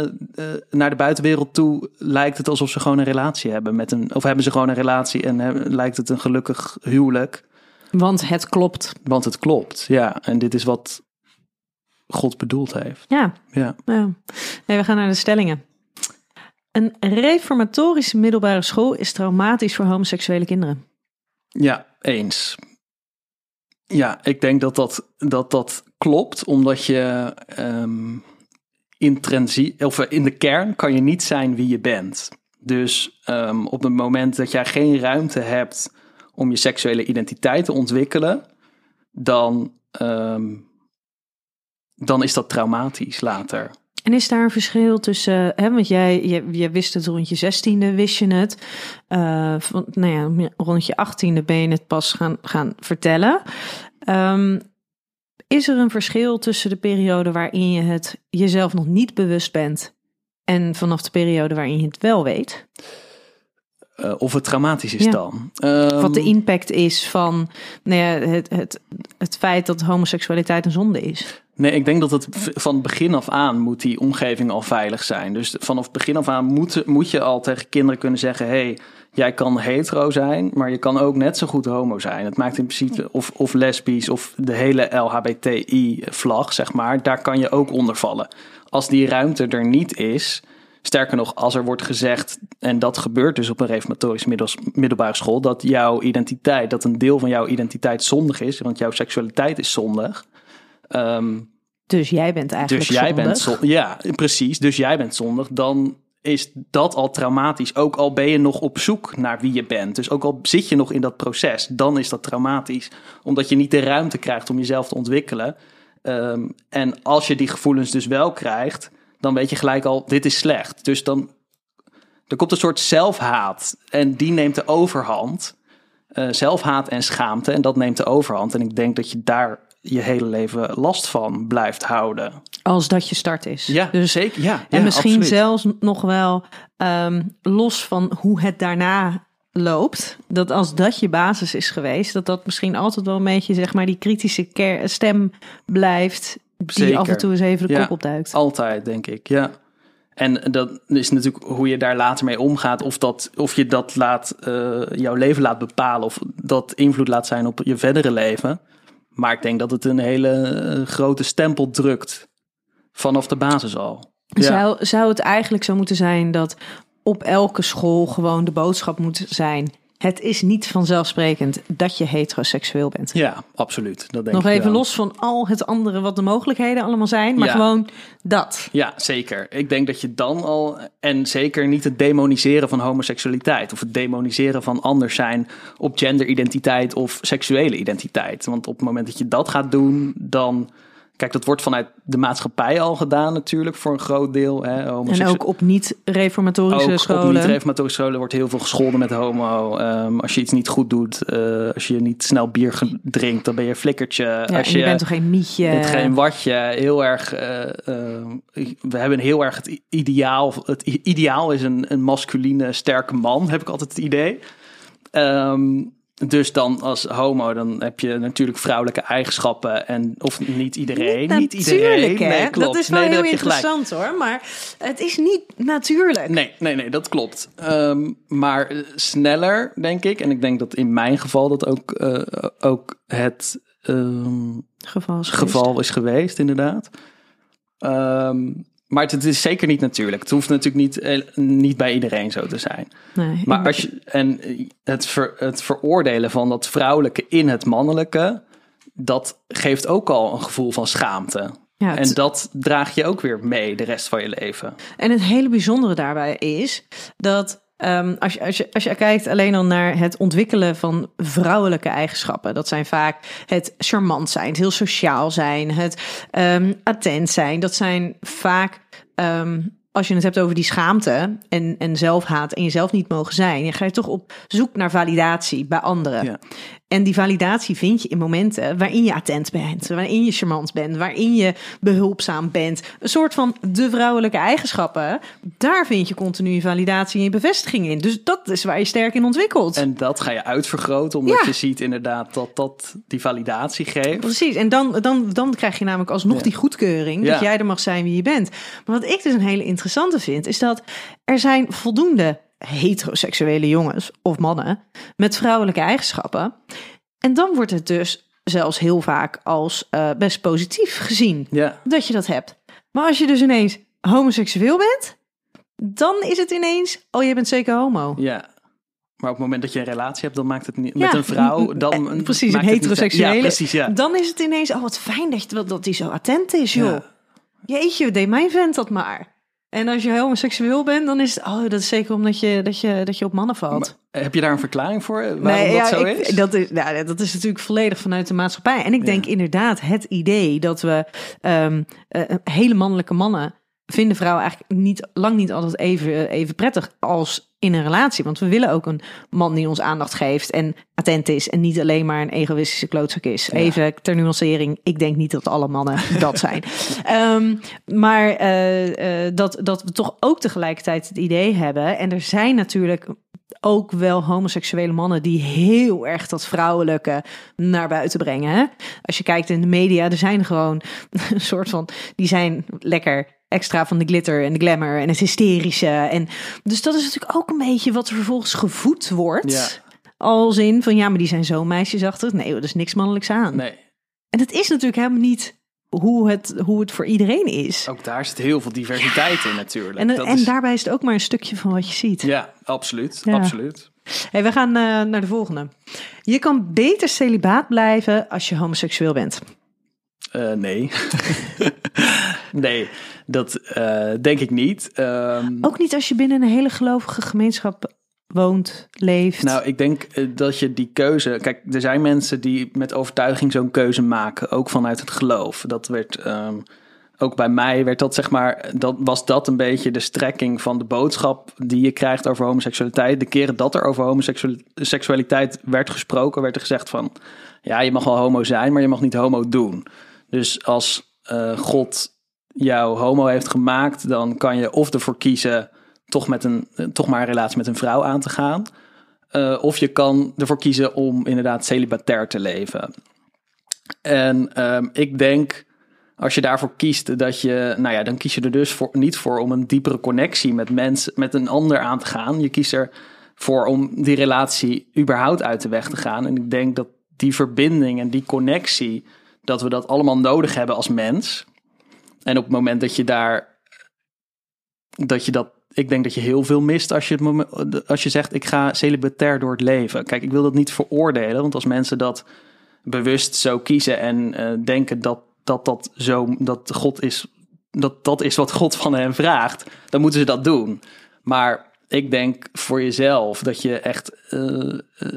eh, naar de buitenwereld toe lijkt het alsof ze gewoon een relatie hebben met een, of hebben ze gewoon een relatie en hebben- lijkt het een gelukkig huwelijk, want het klopt. want het klopt. Ja, en dit is wat God bedoeld heeft. Ja, Ja. ja. Nee, we gaan naar de stellingen. Een reformatorische middelbare school is traumatisch voor homoseksuele kinderen. Ja, eens. Ja, ik denk dat dat, dat, dat klopt, omdat je um, of in de kern kan je niet zijn wie je bent. Dus um, op het moment dat jij geen ruimte hebt om je seksuele identiteit te ontwikkelen, dan, um, dan is dat traumatisch later. En is daar een verschil tussen, hè, want jij je, je wist het rond je zestiende, wist je het. Uh, van, nou ja, rond je achttiende ben je het pas gaan, gaan vertellen. Um, is er een verschil tussen de periode waarin je het jezelf nog niet bewust bent en vanaf de periode waarin je het wel weet? Uh, of het traumatisch is dan. Um, Wat de impact is van nou ja, het, het, het feit dat homoseksualiteit een zonde is. Nee, ik denk dat het van begin af aan moet die omgeving al veilig zijn. Dus vanaf begin af aan moet, moet je al tegen kinderen kunnen zeggen: hey, jij kan hetero zijn, maar je kan ook net zo goed homo zijn. Het maakt in principe, of, of lesbisch, of de hele LHBTI-vlag, zeg maar, daar kan je ook onder vallen. Als die ruimte er niet is, sterker nog, als er wordt gezegd, en dat gebeurt dus op een reformatorische middelbare school, dat jouw identiteit, dat een deel van jouw identiteit zondig is, want jouw seksualiteit is zondig. Um, dus jij bent eigenlijk dus jij zondig. Bent ja, precies. Dus jij bent zondig. Dan is dat al traumatisch. Ook al ben je nog op zoek naar wie je bent. Dus ook al zit je nog in dat proces, dan is dat traumatisch. Omdat je niet de ruimte krijgt om jezelf te ontwikkelen. Um, en als je die gevoelens dus wel krijgt, dan weet je gelijk al, dit is slecht. Dus dan er komt een soort zelfhaat. En die neemt de overhand. Uh, zelfhaat en schaamte. En dat neemt de overhand. En ik denk dat je daar je hele leven last van blijft houden. Als dat je start is. Ja, dus, zeker. Ja, en ja, misschien absoluut. zelfs nog wel um, los van hoe het daarna loopt. Dat als dat je basis is geweest, dat dat misschien altijd wel een beetje zeg maar die kritische stem blijft. Die Zeker. af en toe eens even de ja, kop opduikt. Altijd, denk ik. Ja. En dat is natuurlijk hoe je daar later mee omgaat. Of, dat, of je dat laat, uh, jouw leven laat bepalen. Of dat invloed laat zijn op je verdere leven. Maar ik denk dat het een hele grote stempel drukt. Vanaf de basis al. Ja. Zou, zou het eigenlijk zo moeten zijn dat op elke school gewoon de boodschap moet zijn. Het is niet vanzelfsprekend dat je heteroseksueel bent. Ja, absoluut. Dat denk Nog ik even wel. los van al het andere wat de mogelijkheden allemaal zijn, maar Ja. gewoon dat. Ja, zeker. Ik denk dat je dan al. En zeker niet het demoniseren van homoseksualiteit. Of het demoniseren van anders zijn op genderidentiteit of seksuele identiteit. Want op het moment dat je dat gaat doen, dan. Kijk, dat wordt vanuit de maatschappij al gedaan, natuurlijk, voor een groot deel. Hè, En ook op niet-reformatorische scholen. op niet-reformatorische scholen wordt heel veel gescholden met homo. Ehm, als je iets niet goed doet, eh, als je niet snel bier drinkt, dan ben je een flikkertje. ja, als je, bent toch geen mietje? bent geen watje. Heel erg. eh, eh, we hebben heel erg het ideaal. Het ideaal is een, een masculine, sterke man, heb ik altijd het idee. Ehm, dus dan als homo, dan heb je natuurlijk vrouwelijke eigenschappen. En, of niet iedereen. Niet, iedereen. hè? Nee, klopt. Dat is wel nee, heel gelijk. interessant hoor, maar het is niet natuurlijk. Nee, nee, nee, dat klopt. Ehm, maar sneller, denk ik. En ik denk dat in mijn geval dat ook, eh, ook het ehm, Geval is geval is geweest, inderdaad. Ehm, maar het, is zeker niet natuurlijk. Het hoeft natuurlijk niet, eh, niet bij iedereen zo te zijn. Nee, Maar als je, en het, ver, het veroordelen van dat vrouwelijke in het mannelijke, dat geeft ook al een gevoel van schaamte. ja, het- En dat draag je ook weer mee de rest van je leven. En het hele bijzondere daarbij is dat ehm, als, je, als, je, als je kijkt alleen al naar het ontwikkelen van vrouwelijke eigenschappen, dat zijn vaak het charmant zijn, het heel sociaal zijn, het ehm, attent zijn. Dat zijn vaak, ehm, als je het hebt over die schaamte en, en zelfhaat en jezelf niet mogen zijn, dan ga je toch op zoek naar validatie bij anderen. Ja. En die validatie vind je in momenten waarin je attent bent, waarin je charmant bent, waarin je behulpzaam bent. Een soort van de vrouwelijke eigenschappen. Daar vind je continu validatie en je bevestiging in. Dus dat is waar je sterk in ontwikkelt. En dat ga je uitvergroten, omdat Ja. je ziet inderdaad dat dat die validatie geeft. Precies, en dan, dan, dan krijg je namelijk alsnog Ja. die goedkeuring dat Ja. jij er mag zijn wie je bent. Maar wat ik dus een hele interessante vind, is dat er zijn voldoende heteroseksuele jongens of mannen met vrouwelijke eigenschappen. En dan wordt het dus zelfs heel vaak als eh, best positief gezien Ja, dat je dat hebt. Maar als je dus ineens homoseksueel bent, dan is het ineens, oh, je bent zeker homo. Ja. Maar op het moment dat je een relatie hebt, dan maakt het niet Ja, met een vrouw. Dan eh, precies, een het niet- heteroseksuele. Ja, precies, ja. Dan is het ineens, oh wat fijn dat, je, dat hij zo attent is, joh. Jeetje, deed mijn vent dat maar. En als je homoseksueel bent, dan is het, oh, dat is zeker omdat je, dat je, dat je op mannen valt. Maar Heb je daar een verklaring voor? Waarom dat ja, zo ik- is? Dat is, nou, dat is natuurlijk volledig vanuit de maatschappij. En ik denk inderdaad het idee dat we ehm, eh, hele mannelijke mannen vinden vrouwen eigenlijk niet, lang niet altijd even, even prettig als in een relatie. Want we willen ook een man die ons aandacht geeft en attent is en niet alleen maar een egoïstische klootzak is. Even ter nuancering, ik denk niet dat alle mannen dat zijn. Ehm, maar eh, eh, dat, dat we toch ook tegelijkertijd het idee hebben. En er zijn natuurlijk ook wel homoseksuele mannen die heel erg dat vrouwelijke naar buiten brengen. Hè? Als je kijkt in de media, er zijn gewoon een soort van, die zijn lekker extra van de glitter en de glamour en het hysterische. En dus dat is natuurlijk ook een beetje wat er vervolgens gevoed wordt. Ja. Als in van ja, maar die zijn zo meisjesachtig. Nee, er is niks mannelijks aan. Nee, En het is natuurlijk helemaal niet hoe het, hoe het voor iedereen is. ook daar zit heel veel diversiteit in natuurlijk. en, Dat en is- daarbij is het ook maar een stukje van wat je ziet. Ja, absoluut. Ja. absoluut. Hey, we gaan eh, naar de volgende. Je kan beter celibaat blijven als je homoseksueel bent. Eh, nee. nee, dat eh, denk ik niet. Ehm, Ook niet als je binnen een hele gelovige gemeenschap woont, leeft. Nou, ik denk eh, dat je die keuze. Kijk, er zijn mensen die met overtuiging zo'n keuze maken, ook vanuit het geloof. Dat werd. ehm, ook bij mij werd dat zeg maar, dat was dat een beetje de strekking van de boodschap die je krijgt over homoseksualiteit. De keren dat er over homoseksualiteit werd gesproken, werd er gezegd van, ja, je mag wel homo zijn, maar je mag niet homo doen. Dus als eh, God jou homo heeft gemaakt, dan kan je of ervoor kiezen toch, met een, toch maar een relatie met een vrouw aan te gaan. Eh, of je kan ervoor kiezen om inderdaad celibatair te leven. En ehm, ik denk, als je daarvoor kiest, dat je, nou ja, dan kies je er dus voor, niet voor om een diepere connectie met mensen, met een ander aan te gaan. Je kiest ervoor om die relatie überhaupt uit de weg te gaan. En ik denk dat die verbinding en die connectie, dat we dat allemaal nodig hebben als mens. En op het moment dat je daar, dat je dat, ik denk dat je heel veel mist als je, het moment, als je zegt, ik ga celibatair door het leven. Kijk, ik wil dat niet veroordelen, want als mensen dat bewust zo kiezen en eh, denken dat, dat dat zo, dat God is, dat dat is wat God van hen vraagt, dan moeten ze dat doen. Maar ik denk voor jezelf dat je echt eh, eh,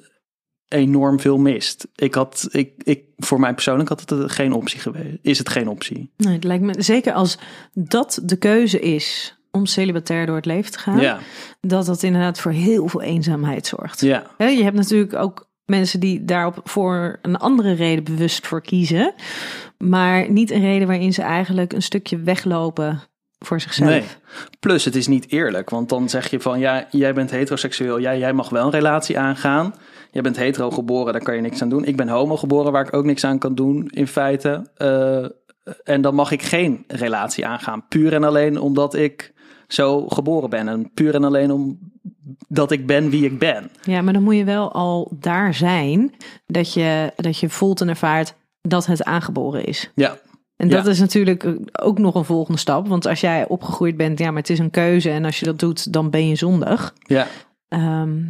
enorm veel mist. Ik had, ik, ik, voor mij persoonlijk had het geen optie geweest. Is het geen optie? Nee, het lijkt me zeker als dat de keuze is om celibatair door het leven te gaan, Ja, dat dat inderdaad voor heel veel eenzaamheid zorgt. ja, Je hebt natuurlijk ook mensen die daarop voor een andere reden bewust voor kiezen, maar niet een reden waarin ze eigenlijk een stukje weglopen voor zichzelf. Nee. Plus, het is niet eerlijk, want dan zeg je van ja, jij bent heteroseksueel, jij, jij mag wel een relatie aangaan. Jij bent hetero geboren, daar kan je niks aan doen. Ik ben homo geboren, waar ik ook niks aan kan doen, in feite. Eh, en dan mag ik geen relatie aangaan. Puur en alleen omdat ik zo geboren ben. En puur en alleen omdat ik ben wie ik ben. Ja, maar dan moet je wel al daar zijn dat je, dat je voelt en ervaart dat het aangeboren is. Ja, En dat Ja. is natuurlijk ook nog een volgende stap. Want als jij opgegroeid bent, ja, maar het is een keuze. En als je dat doet, dan ben je zondig. ja, Ehm,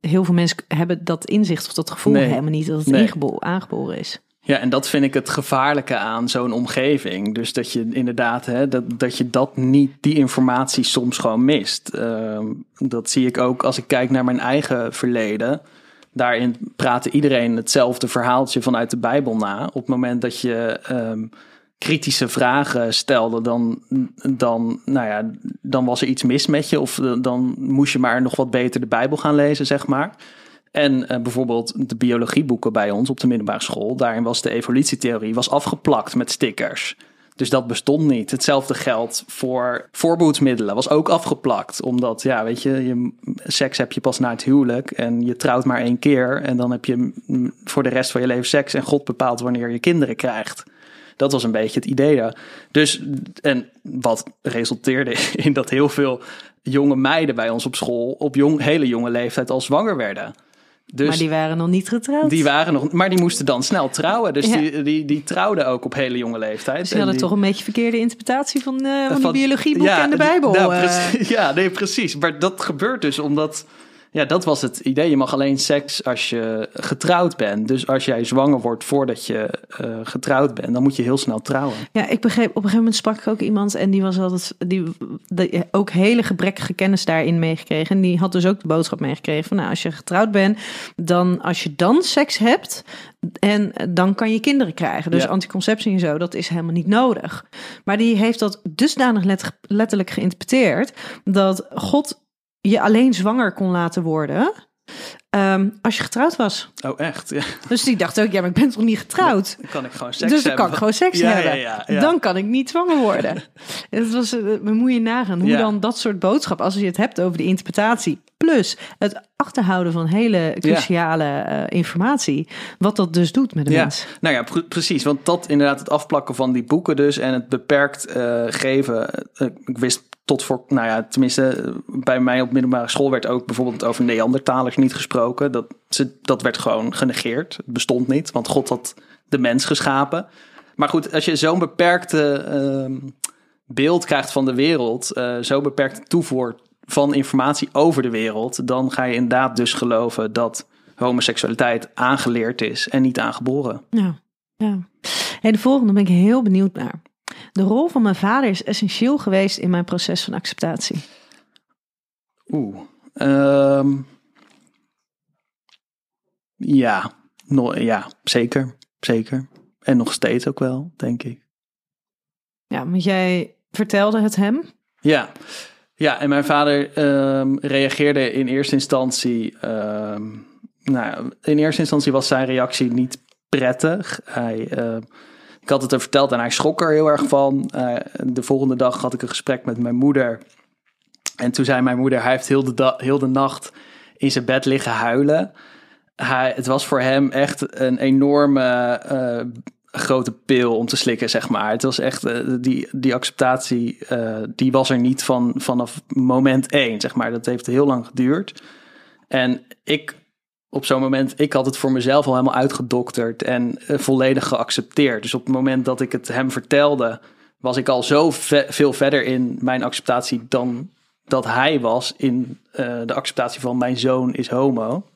heel veel mensen hebben dat inzicht of dat gevoel Nee. helemaal niet dat het Nee. aangeboren is. Ja, en dat vind ik het gevaarlijke aan zo'n omgeving. Dus dat je inderdaad, hè, dat, dat je dat niet, die informatie soms gewoon mist. Ehm, dat zie ik ook als ik kijk naar mijn eigen verleden. Daarin praatte iedereen hetzelfde verhaaltje vanuit de Bijbel na. Op het moment dat je ehm, kritische vragen stelde, dan, dan, nou ja, dan was er iets mis met je. Of dan moest je maar nog wat beter de Bijbel gaan lezen, zeg maar. En eh, bijvoorbeeld de biologieboeken bij ons op de middelbare school, daarin was de evolutietheorie was afgeplakt met stickers. Dus dat bestond niet. Hetzelfde geldt voor voorbehoedsmiddelen. Was ook afgeplakt. Omdat, ja, weet je, je, seks heb je pas na het huwelijk. En je trouwt maar één keer. En dan heb je voor de rest van je leven seks. En God bepaalt wanneer je kinderen krijgt. Dat was een beetje het idee daar. Dus, en wat resulteerde in dat heel veel jonge meiden bij ons op school op jong, hele jonge leeftijd al zwanger werden. Dus maar die waren nog niet getrouwd. die waren nog, maar die moesten dan snel trouwen. Dus Ja. die, die, die trouwden ook op hele jonge leeftijd. Ze En hadden die- toch een beetje verkeerde interpretatie van, eh van, van- die biologieboeken ja, en de Bijbel. nou, eh. precies, ja, nee, precies. Maar dat gebeurt dus omdat... Ja, dat was het idee. Je mag alleen seks als je getrouwd bent. Dus als jij zwanger wordt voordat je eh, getrouwd bent... dan moet je heel snel trouwen. Ja, ik begreep, op een gegeven moment sprak ik ook iemand en die was altijd, die, die ook hele gebrekkige kennis daarin meegekregen. En die had dus ook de boodschap meegekregen van, nou, als je getrouwd bent, dan als je dan seks hebt, en dan kan je kinderen krijgen. Dus Ja. anticonceptie en zo, dat is helemaal niet nodig. Maar die heeft dat dusdanig let- letterlijk geïnterpreteerd dat God je alleen zwanger kon laten worden ehm, als je getrouwd was. Oh, echt? Ja. Dus die dacht ook, ja, maar ik ben toch niet getrouwd? Dan kan ik gewoon seks dus dan hebben. kan ik gewoon seks Ja, hebben. ja. Dan kan ik niet zwanger worden. Het was, eh, maar moet je nagaan hoe dan dat soort boodschap, als je het hebt over de interpretatie, plus het achterhouden van hele cruciale eh, informatie, wat dat dus doet met de Ja, mens. nou ja, pre- precies. Want dat inderdaad het afplakken van die boeken dus en het beperkt eh, geven. ik wist tot voor, nou ja, tenminste eh, bij mij op middelbare school werd ook bijvoorbeeld over Neandertalers niet gesproken. Dat, ze, dat werd gewoon genegeerd. Het bestond niet, want God had de mens geschapen. Maar goed, als je zo'n beperkte ehm, beeld krijgt van de wereld, eh zo beperkte toevoer van informatie over de wereld, dan ga je inderdaad dus geloven dat homoseksualiteit aangeleerd is en niet aangeboren. Ja, ja. De volgende ben ik heel benieuwd naar. De rol van mijn vader is essentieel geweest in mijn proces van acceptatie. Oeh. Ehm, ja, no, ja, zeker. Zeker. En nog steeds ook wel, denk ik. Ja, want jij vertelde het hem. Ja, ja en mijn vader ehm, reageerde in eerste instantie. ehm, nou, ja, in eerste instantie was zijn reactie niet prettig. Hij, ik had het hem verteld en hij schrok er heel erg van. Eh, de volgende dag had ik een gesprek met mijn moeder. En toen zei mijn moeder: Hij heeft heel de, heel de nacht in zijn bed liggen huilen. Hij, het was voor hem echt een enorme eh, grote pil om te slikken, zeg maar. Het was echt, eh, die, die acceptatie, die was er niet van, vanaf moment één, zeg maar. Dat heeft heel lang geduurd. En ik, op zo'n moment, ik had het voor mezelf al helemaal uitgedokterd en eh, volledig geaccepteerd. Dus op het moment dat ik het hem vertelde, was ik al zo ve- veel verder in mijn acceptatie dan dat hij was in eh, de acceptatie van mijn zoon is homo.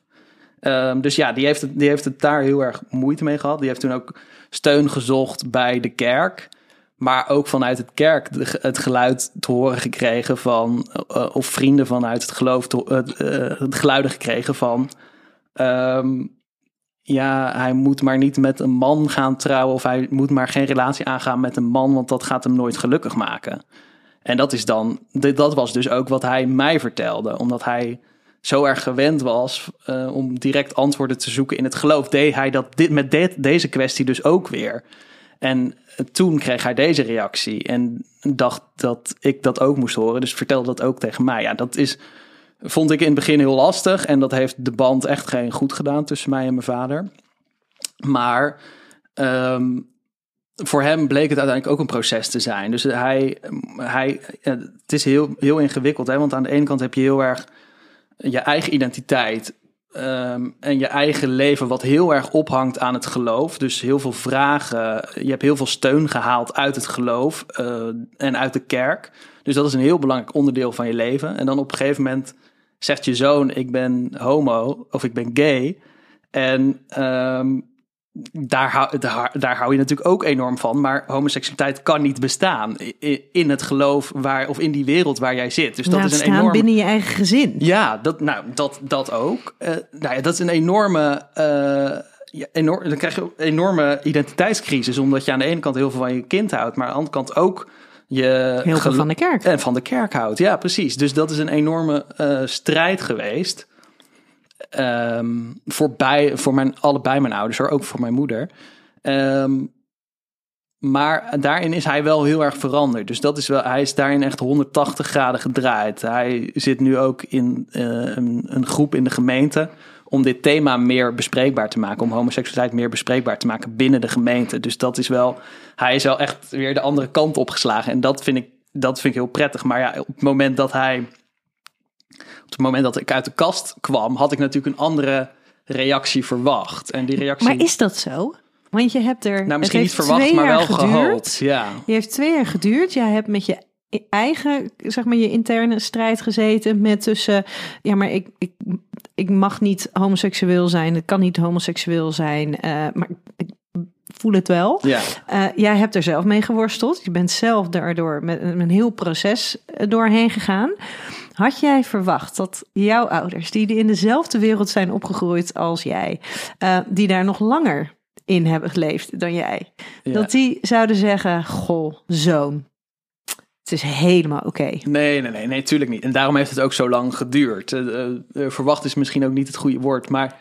Ehm, dus ja, die heeft, het, die heeft het daar heel erg moeite mee gehad. Die heeft toen ook steun gezocht bij de kerk. Maar ook vanuit het kerk het geluid te horen gekregen van... eh, of vrienden vanuit het geloof het geluiden gekregen van... ehm, ja, hij moet maar niet met een man gaan trouwen... of hij moet maar geen relatie aangaan met een man... want dat gaat hem nooit gelukkig maken. En dat is dan, dat was dus ook wat hij mij vertelde. Omdat hij zo erg gewend was eh, om direct antwoorden te zoeken in het geloof, deed hij dat dit, met deze kwestie dus ook weer. En toen kreeg hij deze reactie en dacht dat ik dat ook moest horen. Dus vertelde dat ook tegen mij. Ja, dat is, vond ik in het begin heel lastig. En dat heeft de band echt geen goed gedaan tussen mij en mijn vader. Maar ehm, voor hem bleek het uiteindelijk ook een proces te zijn. Dus hij, hij het is heel, heel ingewikkeld. Hè? Want aan de ene kant heb je heel erg je eigen identiteit ehm, en je eigen leven, wat heel erg ophangt aan het geloof. Dus heel veel vragen. Je hebt heel veel steun gehaald uit het geloof eh, en uit de kerk. Dus dat is een heel belangrijk onderdeel van je leven. En dan op een gegeven moment zegt je zoon: Ik ben homo of ik ben gay. En ehm, daar, hou, daar, daar hou je natuurlijk ook enorm van. Maar homoseksualiteit kan niet bestaan in, het geloof waar, of in die wereld waar jij zit. Dus dat Laat is een staan enorm. binnen je eigen gezin. Ja, dat, nou, dat, dat ook. Eh, nou ja, dat is een enorme. eh, ja, enorm, dan krijg je een enorme identiteitscrisis. Omdat je aan de ene kant heel veel van je kind houdt, maar aan de andere kant ook je. Heel veel van de kerk. En van de kerk houdt. Ja, precies. Dus dat is een enorme eh, strijd geweest. Ehm, voor, bij, voor mijn, allebei mijn ouders, hoor, ook voor mijn moeder. Ehm, maar daarin is hij wel heel erg veranderd. Dus dat is wel, hij is daarin echt 180 graden gedraaid. Hij zit nu ook in eh, een, een groep in de gemeente om dit thema meer bespreekbaar te maken. Om homoseksualiteit meer bespreekbaar te maken binnen de gemeente. Dus dat is wel, hij is wel echt weer de andere kant opgeslagen. En dat vind ik, dat vind ik heel prettig. Maar ja, op het moment dat hij op het moment dat ik uit de kast kwam, had ik natuurlijk een andere reactie verwacht. En die reactie. Maar is dat zo? Want je hebt er. nou, misschien niet verwacht, maar wel geduurd. gehoopt. Ja. Je heeft twee jaar geduurd. Jij hebt met je eigen, zeg maar, je interne strijd gezeten. Met tussen, ja, maar ik, ik, ik mag niet homoseksueel zijn. Het kan niet homoseksueel zijn. eh, maar ik voel het wel. Ja. Eh, jij hebt er zelf mee geworsteld. Je bent zelf daardoor met een heel proces eh, doorheen gegaan. Had jij verwacht dat jouw ouders, die in dezelfde wereld zijn opgegroeid als jij, die daar nog langer in hebben geleefd dan jij, Ja. dat die zouden zeggen: Goh, zoon, het is helemaal oké. Nee, nee, nee, nee, tuurlijk niet. En daarom heeft het ook zo lang geduurd. Eh, eh, eh, verwacht is misschien ook niet het goede woord, maar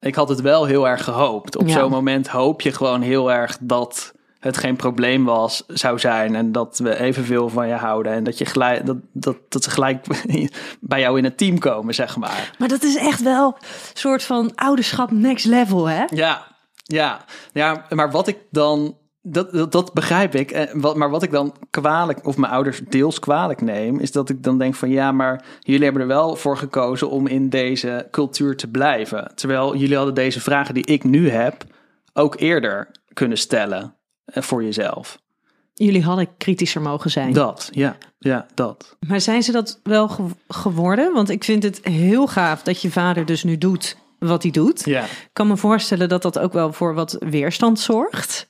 ik had het wel heel erg gehoopt. Op Ja. zo'n moment hoop je gewoon heel erg dat het geen probleem was, zou zijn en dat we evenveel van je houden en dat, je gelijk, dat, dat, dat ze gelijk bij jou in het team komen, zeg maar. Maar dat is echt wel een soort van ouderschap next level, hè? Ja, ja, ja, maar wat ik dan, dat, dat, dat begrijp ik, eh, wat, maar wat ik dan kwalijk, of mijn ouders deels kwalijk neem, is dat ik dan denk van ja, maar jullie hebben er wel voor gekozen om in deze cultuur te blijven. Terwijl jullie hadden deze vragen die ik nu heb ook eerder kunnen stellen eh, voor jezelf. Jullie hadden kritischer mogen zijn. Dat, ja, ja, dat. Maar zijn ze dat wel ge- geworden? Want ik vind het heel gaaf dat je vader dus nu doet wat hij doet. Ja. Ik kan me voorstellen dat dat ook wel voor wat weerstand zorgt.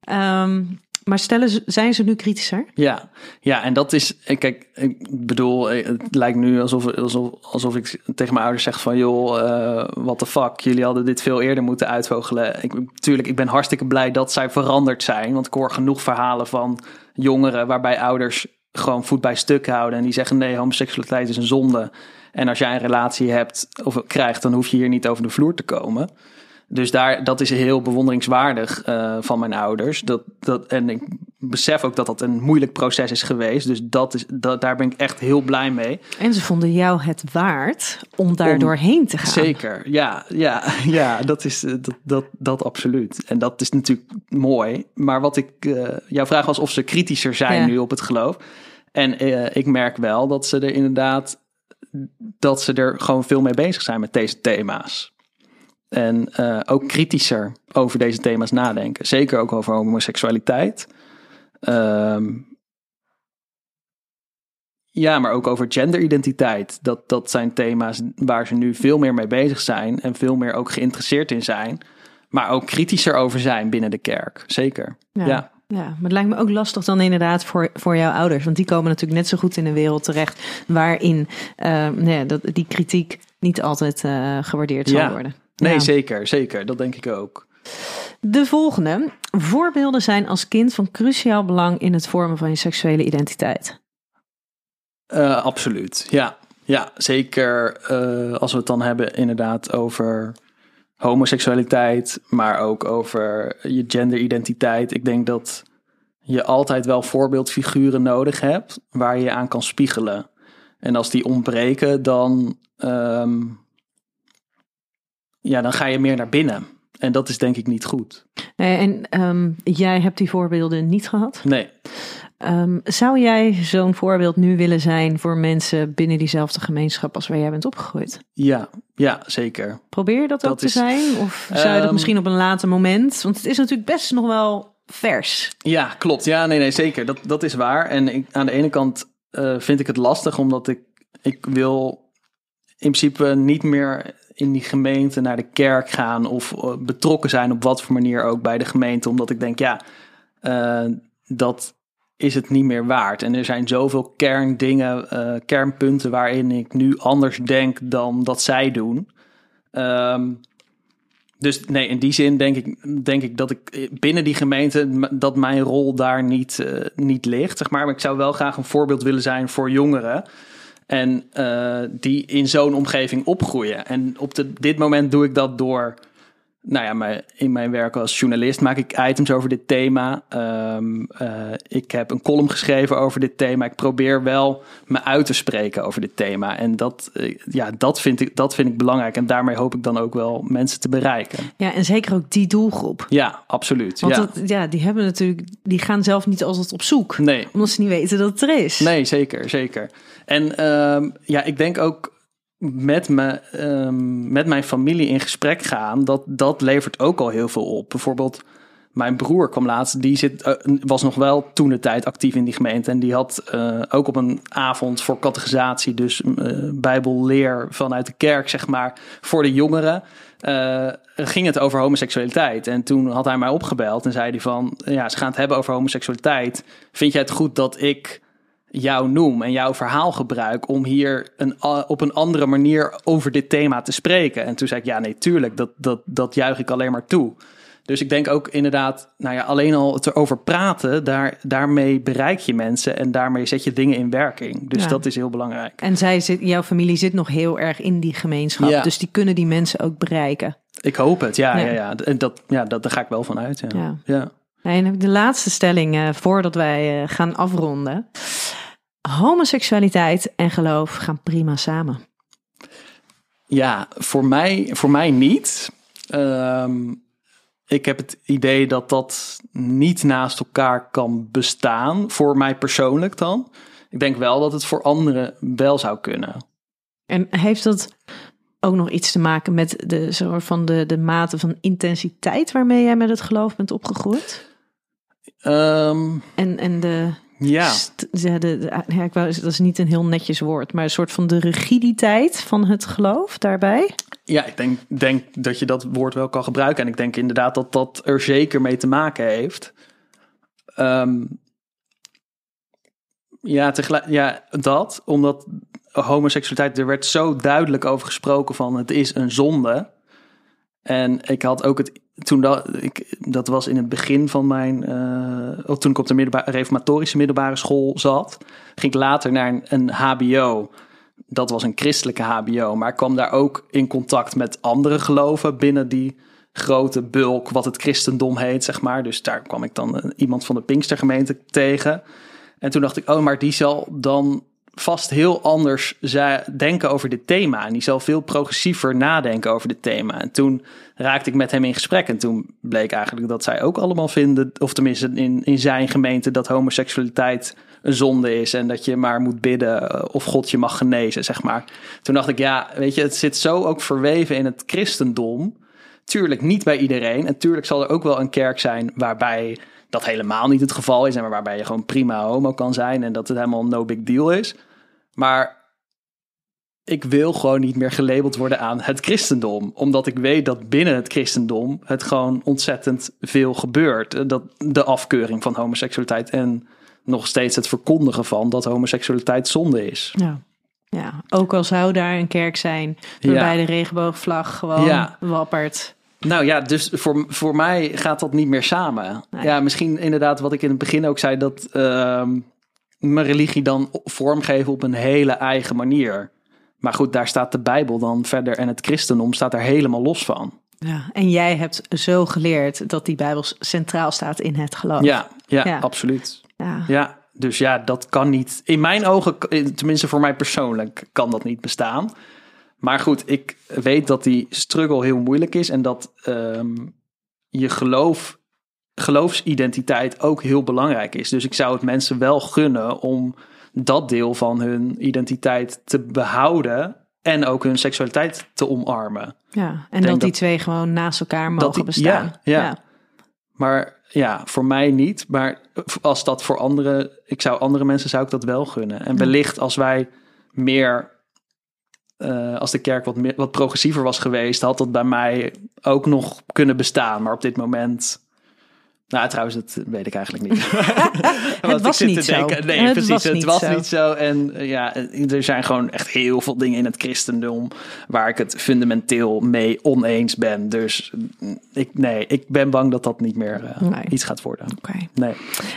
Ehm, maar stellen zijn ze nu kritischer? Ja, ja, en dat is, eh, kijk, ik bedoel, eh, het lijkt nu alsof, alsof, alsof ik tegen mijn ouders zeg van, joh, eh what the fuck, jullie hadden dit veel eerder moeten uitvogelen. Ik, tuurlijk, ik ben hartstikke blij dat zij veranderd zijn, want ik hoor genoeg verhalen van jongeren waarbij ouders gewoon voet bij stuk houden en die zeggen, nee, homoseksualiteit is een zonde. En als jij een relatie hebt of krijgt, dan hoef je hier niet over de vloer te komen. Dus daar, dat is heel bewonderingswaardig eh, van mijn ouders. Dat, dat, en ik besef ook dat dat een moeilijk proces is geweest. Dus dat is, dat, daar ben ik echt heel blij mee. En ze vonden jou het waard om daar Om- doorheen te gaan. Zeker, ja, ja, ja dat, is, eh, dat, dat, dat absoluut. En dat is natuurlijk mooi. Maar wat ik, eh, jouw vraag was of ze kritischer zijn Ja. nu op het geloof. En ik merk wel dat ze er inderdaad, dat ze er gewoon veel mee bezig zijn met deze thema's. En eh, ook kritischer over deze thema's nadenken. Zeker ook over homoseksualiteit. Ehm, ja, maar ook over genderidentiteit. Dat, dat zijn thema's waar ze nu veel meer mee bezig zijn. En veel meer ook geïnteresseerd in zijn. Maar ook kritischer over zijn binnen de kerk. Zeker. Ja. Ja. Ja, maar het lijkt me ook lastig dan inderdaad voor, voor jouw ouders. Want die komen natuurlijk net zo goed in een wereld terecht waarin eh, nee, dat, die kritiek niet altijd eh, gewaardeerd zal Ja. worden. Nee, Ja. zeker. Zeker. Dat denk ik ook. De volgende. Voorbeelden zijn als kind van cruciaal belang in het vormen van je seksuele identiteit. Eh, absoluut. Ja, ja zeker eh, als we het dan hebben inderdaad over homoseksualiteit, maar ook over je genderidentiteit. Ik denk dat je altijd wel voorbeeldfiguren nodig hebt waar je je aan kan spiegelen. En als die ontbreken, dan, ehm, ja, dan ga je meer naar binnen. En dat is denk ik niet goed. En ehm, jij hebt die voorbeelden niet gehad. Nee. Ehm, zou jij zo'n voorbeeld nu willen zijn voor mensen binnen diezelfde gemeenschap als waar jij bent opgegroeid? Ja, ja, zeker. Probeer je dat, ook te zijn? Of zou je dat Ehm, misschien op een later moment? Want het is natuurlijk best nog wel vers. Ja, klopt. Ja, nee, nee, zeker. Dat, dat is waar. En ik, aan de ene kant eh, vind ik het lastig, omdat ik, ik wil in principe niet meer in die gemeente naar de kerk gaan of eh, betrokken zijn op wat voor manier ook bij de gemeente, omdat ik denk, ja, eh, dat is het niet meer waard. En er zijn zoveel kerndingen, eh, kernpunten waarin ik nu anders denk dan dat zij doen. Ehm, dus nee, in die zin denk ik, denk ik dat ik binnen die gemeente dat mijn rol daar niet, niet ligt. Zeg maar. maar ik zou wel graag een voorbeeld willen zijn voor jongeren. En eh, die in zo'n omgeving opgroeien. En op dit moment doe ik dat door. Nou ja, mijn, in mijn werk als journalist maak ik items over dit thema. Ehm, eh, ik heb een column geschreven over dit thema. Ik probeer wel me uit te spreken over dit thema. En dat, eh, ja, dat, vind ik, dat vind ik belangrijk. En daarmee hoop ik dan ook wel mensen te bereiken. Ja, en zeker ook die doelgroep. Ja, absoluut. Want ja. dat, ja, die hebben natuurlijk, die gaan zelf niet altijd op zoek. Nee, Omdat ze niet weten dat het er is. nee, zeker, zeker. En ehm, ja, ik denk ook met, me, ehm, met mijn familie in gesprek gaan, dat, dat levert ook al heel veel op. Bijvoorbeeld, mijn broer kwam laatst, die zit, eh, was nog wel toen de tijd actief in die gemeente. En die had eh, ook op een avond voor categorisatie, dus eh, bijbelleer vanuit de kerk, zeg maar, voor de jongeren. ging het over homoseksualiteit. En toen had hij mij opgebeld en zei hij van, ja, ze gaan het hebben over homoseksualiteit. Vind jij het goed dat ik jou noem en jouw verhaal gebruik om hier een, op een andere manier over dit thema te spreken. En toen zei ik, ja, nee, tuurlijk, dat, dat, dat juich ik alleen maar toe. Dus ik denk ook inderdaad, nou ja, alleen al het erover praten, daar, daarmee bereik je mensen en daarmee zet je dingen in werking. Dus Ja. dat is heel belangrijk. En zij zit, jouw familie zit nog heel erg in die gemeenschap. Ja. Dus die kunnen die mensen ook bereiken. Ik hoop het, ja, Ja. ja. ja, En dat, ja dat, daar ga ik wel van uit. Ja. Ja. En de laatste stelling eh, voordat wij eh, gaan afronden. Homoseksualiteit en geloof gaan prima samen. Ja, voor mij, voor mij niet. Ehm, ik heb het idee dat dat niet naast elkaar kan bestaan. Voor mij persoonlijk dan. Ik denk wel dat het voor anderen wel zou kunnen. En heeft dat ook nog iets te maken met de, soort van de, de mate van intensiteit waarmee jij met het geloof bent opgegroeid? Ehm, En, en de, ja, de, ja, ik wou, dat is niet een heel netjes woord, maar een soort van de rigiditeit van het geloof daarbij. ja, ik denk, denk dat je dat woord wel kan gebruiken. En ik denk inderdaad dat dat er zeker mee te maken heeft. Ehm, ja, tegelijk, ja, dat. Omdat homoseksualiteit, er werd zo duidelijk over gesproken van het is een zonde. En ik had ook het, toen dat, ik, dat was in het begin van mijn, ook toen ik op de middelbare, reformatorische middelbare school zat, ging ik later naar een, een HBO. Dat was een christelijke HBO, maar ik kwam daar ook in contact met andere geloven binnen die grote bulk, wat het christendom heet, zeg maar. Dus daar kwam ik dan eh, iemand van de Pinkstergemeente tegen. En toen dacht ik, oh, maar die zal dan vast heel anders denken over dit thema. En die zal veel progressiever nadenken over dit thema. En toen raakte ik met hem in gesprek. En toen bleek eigenlijk dat zij ook allemaal vinden, of tenminste in, in zijn gemeente, dat homoseksualiteit een zonde is. En dat je maar moet bidden eh, of God je mag genezen, zeg maar. Toen dacht ik, ja, weet je, het zit zo ook verweven in het christendom. Tuurlijk niet bij iedereen. En tuurlijk zal er ook wel een kerk zijn waarbij dat helemaal niet het geval is. En waarbij je gewoon prima homo kan zijn. En dat het helemaal no big deal is. Maar ik wil gewoon niet meer gelabeld worden aan het christendom. Omdat ik weet dat binnen het christendom het gewoon ontzettend veel gebeurt. Dat de afkeuring van homoseksualiteit en nog steeds het verkondigen van dat homoseksualiteit zonde is. Ja. ja, ook al zou daar een kerk zijn waarbij de regenboogvlag gewoon Ja. wappert. Nou ja, dus voor, voor mij gaat dat niet meer samen. Nee. Ja, misschien inderdaad wat ik in het begin ook zei, dat ehm, mijn religie dan vormgeven op een hele eigen manier. Maar goed, daar staat de Bijbel dan verder en het christendom staat daar helemaal los van. Ja, en jij hebt zo geleerd dat die Bijbel centraal staat in het geloof. Ja, ja, Ja. absoluut. Ja. Ja, dus ja, dat kan niet. In mijn ogen, tenminste voor mij persoonlijk, kan dat niet bestaan. Maar goed, ik weet dat die struggle heel moeilijk is en dat ehm, je geloof, geloofsidentiteit ook heel belangrijk is. Dus ik zou het mensen wel gunnen om dat deel van hun identiteit te behouden en ook hun seksualiteit te omarmen. Ja, en dat die twee gewoon naast elkaar mogen die- bestaan. ja, ja. Maar ja, voor mij niet. Maar als dat voor anderen, ik zou andere mensen zou ik dat wel gunnen. En wellicht als wij meer, eh, als de kerk wat, meer, wat progressiever was geweest, had dat bij mij ook nog kunnen bestaan. Maar op dit moment. Nou, trouwens, dat weet ik eigenlijk niet. Ik was zit niet zo. denken, Nee, Het precies. was het niet was zo. niet zo. En eh, ja, er zijn gewoon echt heel veel dingen in het christendom waar ik het fundamenteel mee oneens ben. Dus mm, ik, nee, ik ben bang dat dat niet meer eh, Nee. iets gaat worden. Oké. Nee.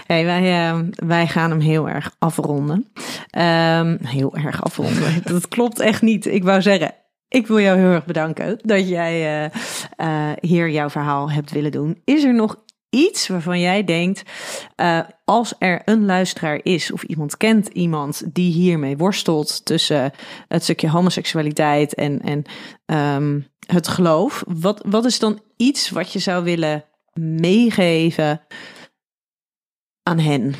Hey, wij, eh, wij gaan hem heel erg afronden. Ehm, heel erg afronden. dat klopt echt niet. Ik wou zeggen, ik wil jou heel erg bedanken dat jij eh, eh, hier jouw verhaal hebt willen doen. Is er nog iets waarvan jij denkt, eh, als er een luisteraar is of iemand kent iemand die hiermee worstelt tussen het stukje homoseksualiteit en, en ehm, het geloof, wat, wat is dan iets wat je zou willen meegeven aan hen?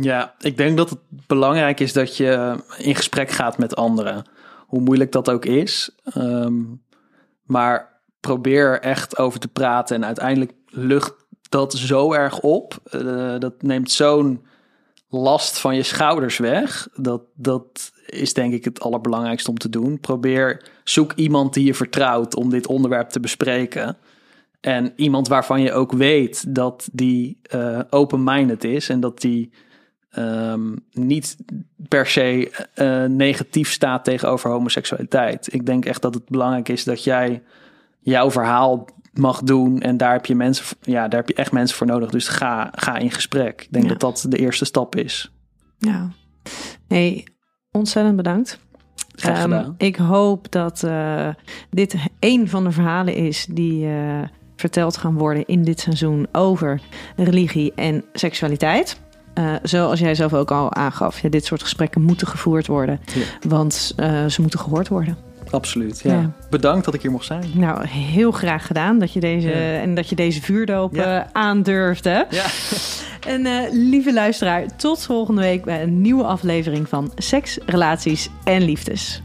Ja, ik denk dat het belangrijk is dat je in gesprek gaat met anderen. hoe moeilijk dat ook is. Ehm, maar probeer echt over te praten. En uiteindelijk lucht dat zo erg op. Uh, dat neemt zo'n last van je schouders weg. Dat, dat is denk ik het allerbelangrijkste om te doen. Probeer, zoek iemand die je vertrouwt om dit onderwerp te bespreken. En iemand waarvan je ook weet dat die uh, open-minded is en dat die um, niet per se uh, negatief staat tegenover homoseksualiteit. Ik denk echt dat het belangrijk is dat jij jouw verhaal mag doen. En daar heb je mensen, ja, daar heb je echt mensen voor nodig. Dus ga, ga in gesprek. Ik denk dat dat de eerste stap is. Ja. Hey, ontzettend bedankt. Um, ik hoop dat uh, dit een van de verhalen is die uh, verteld gaan worden in dit seizoen over religie en seksualiteit. Uh, zoals jij zelf ook al aangaf, ja, dit soort gesprekken moeten gevoerd worden. Ja. Want ze moeten gehoord worden. Absoluut, ja. ja. Bedankt dat ik hier mocht zijn. Nou, heel graag gedaan dat je deze, ja. en dat je deze vuurdoop ja. aandurfde. Ja. En uh, lieve luisteraar, tot volgende week bij een nieuwe aflevering van Seks, Relaties en Liefdes.